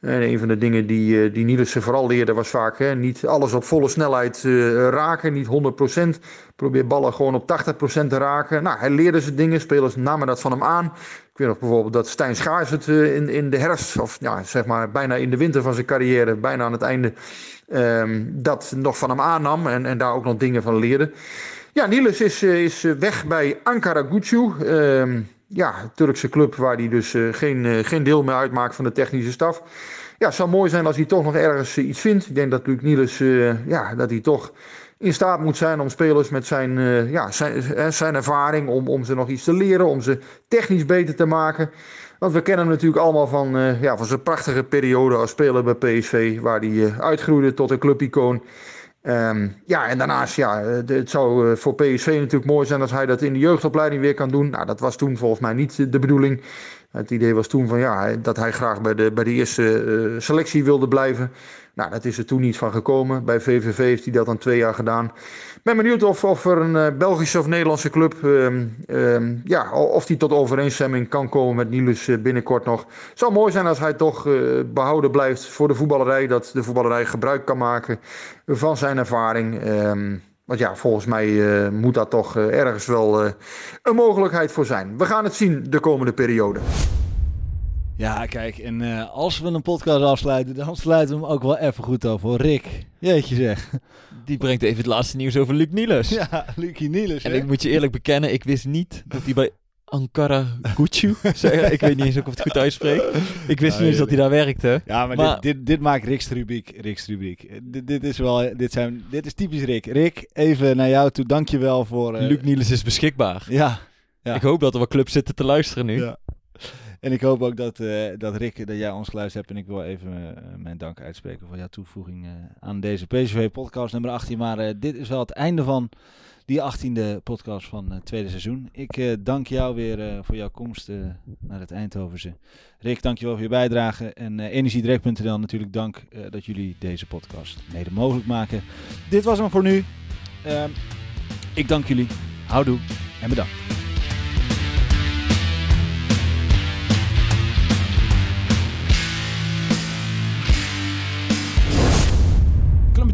En een van de dingen die, eh, die Nielsen vooral leerde was vaak hè, niet alles op volle snelheid eh, raken, niet 100%. Probeer ballen gewoon op 80% te raken. Nou, hij leerde ze dingen, spelers namen dat van hem aan. Ik weet nog bijvoorbeeld dat Stijn Schaars het eh, in, in de herfst, of ja, zeg maar bijna in de winter van zijn carrière, bijna aan het einde, ehm, dat nog van hem aannam en, en daar ook nog dingen van leerde. Ja, Niels is, eh, is eh, weg bij Ankara Gucu. Ehm, ja, Turkse club waar hij dus eh, geen, geen deel meer uitmaakt van de technische staf. Ja, het zou mooi zijn als hij toch nog ergens iets vindt. Ik denk dat Luc Niels, ja, dat hij toch in staat moet zijn om spelers met zijn, ja, zijn, zijn ervaring, om, om ze nog iets te leren, om ze technisch beter te maken. Want we kennen hem natuurlijk allemaal van, ja, van zijn prachtige periode als speler bij PSV, waar hij uitgroeide tot een clubicoon. Ehm, ja, en daarnaast, ja, eh, het zou eh, voor PSV natuurlijk mooi zijn als hij dat in de jeugdopleiding weer kan doen. Nou, dat was toen volgens mij niet de bedoeling. Het idee was toen van, ja, dat hij graag bij de, bij de eerste eh, selectie wilde blijven. Nou, dat is er toen niet van gekomen. Bij VVV heeft hij dat dan twee jaar gedaan. Ik ben benieuwd of, of er een eh, Belgische of Nederlandse club, ehm, ehm, ja, of die tot overeenstemming kan komen met Niels eh, binnenkort nog. Het zou mooi zijn als hij toch eh, behouden blijft voor de voetballerij. Dat de voetballerij gebruik kan maken van zijn ervaring. Ehm, want ja, volgens mij eh, moet dat toch eh, ergens wel eh, een mogelijkheid voor zijn. We gaan het zien de komende periode. Ja, kijk, en eh, als we een podcast afsluiten, dan sluiten we hem ook wel even goed af hoor. Rick, jeetje zeg. Die brengt even het laatste nieuws over Luc Niels. Ja, Lucie Niels. En hè? ik moet je eerlijk bekennen, ik wist niet dat hij bij Ankara Gucu, zei- ik weet niet eens of ik het goed uitspreek. Ik wist niet eens dat hij daar werkte. Ja, maar, Maar- dit, dit, dit maakt Rick's rubriek. Rick's rubriek. Dit, dit is wel, dit, zijn, dit is typisch Rick. Rick, even naar jou toe. Dankjewel voor... eh, Luc Niels is beschikbaar. Ja, Ja. Ik hoop dat er wat clubs zitten te luisteren nu. Ja. En ik hoop ook dat, eh, dat Rick, dat jij ons geluisterd hebt. En ik wil even eh, mijn dank uitspreken voor jouw toevoeging aan deze PSV-podcast nummer 18. Maar dit is wel het einde van die 18e podcast van het tweede seizoen. Ik eh, dank jou weer eh, voor jouw komst eh, naar het Eindhovense. Rick, dankjewel voor je bijdrage. En eh energiedirect.nl natuurlijk dank eh, dat jullie deze podcast mede mogelijk maken. Dit was hem voor nu. Ehm, ik dank jullie. Houdoe en bedankt.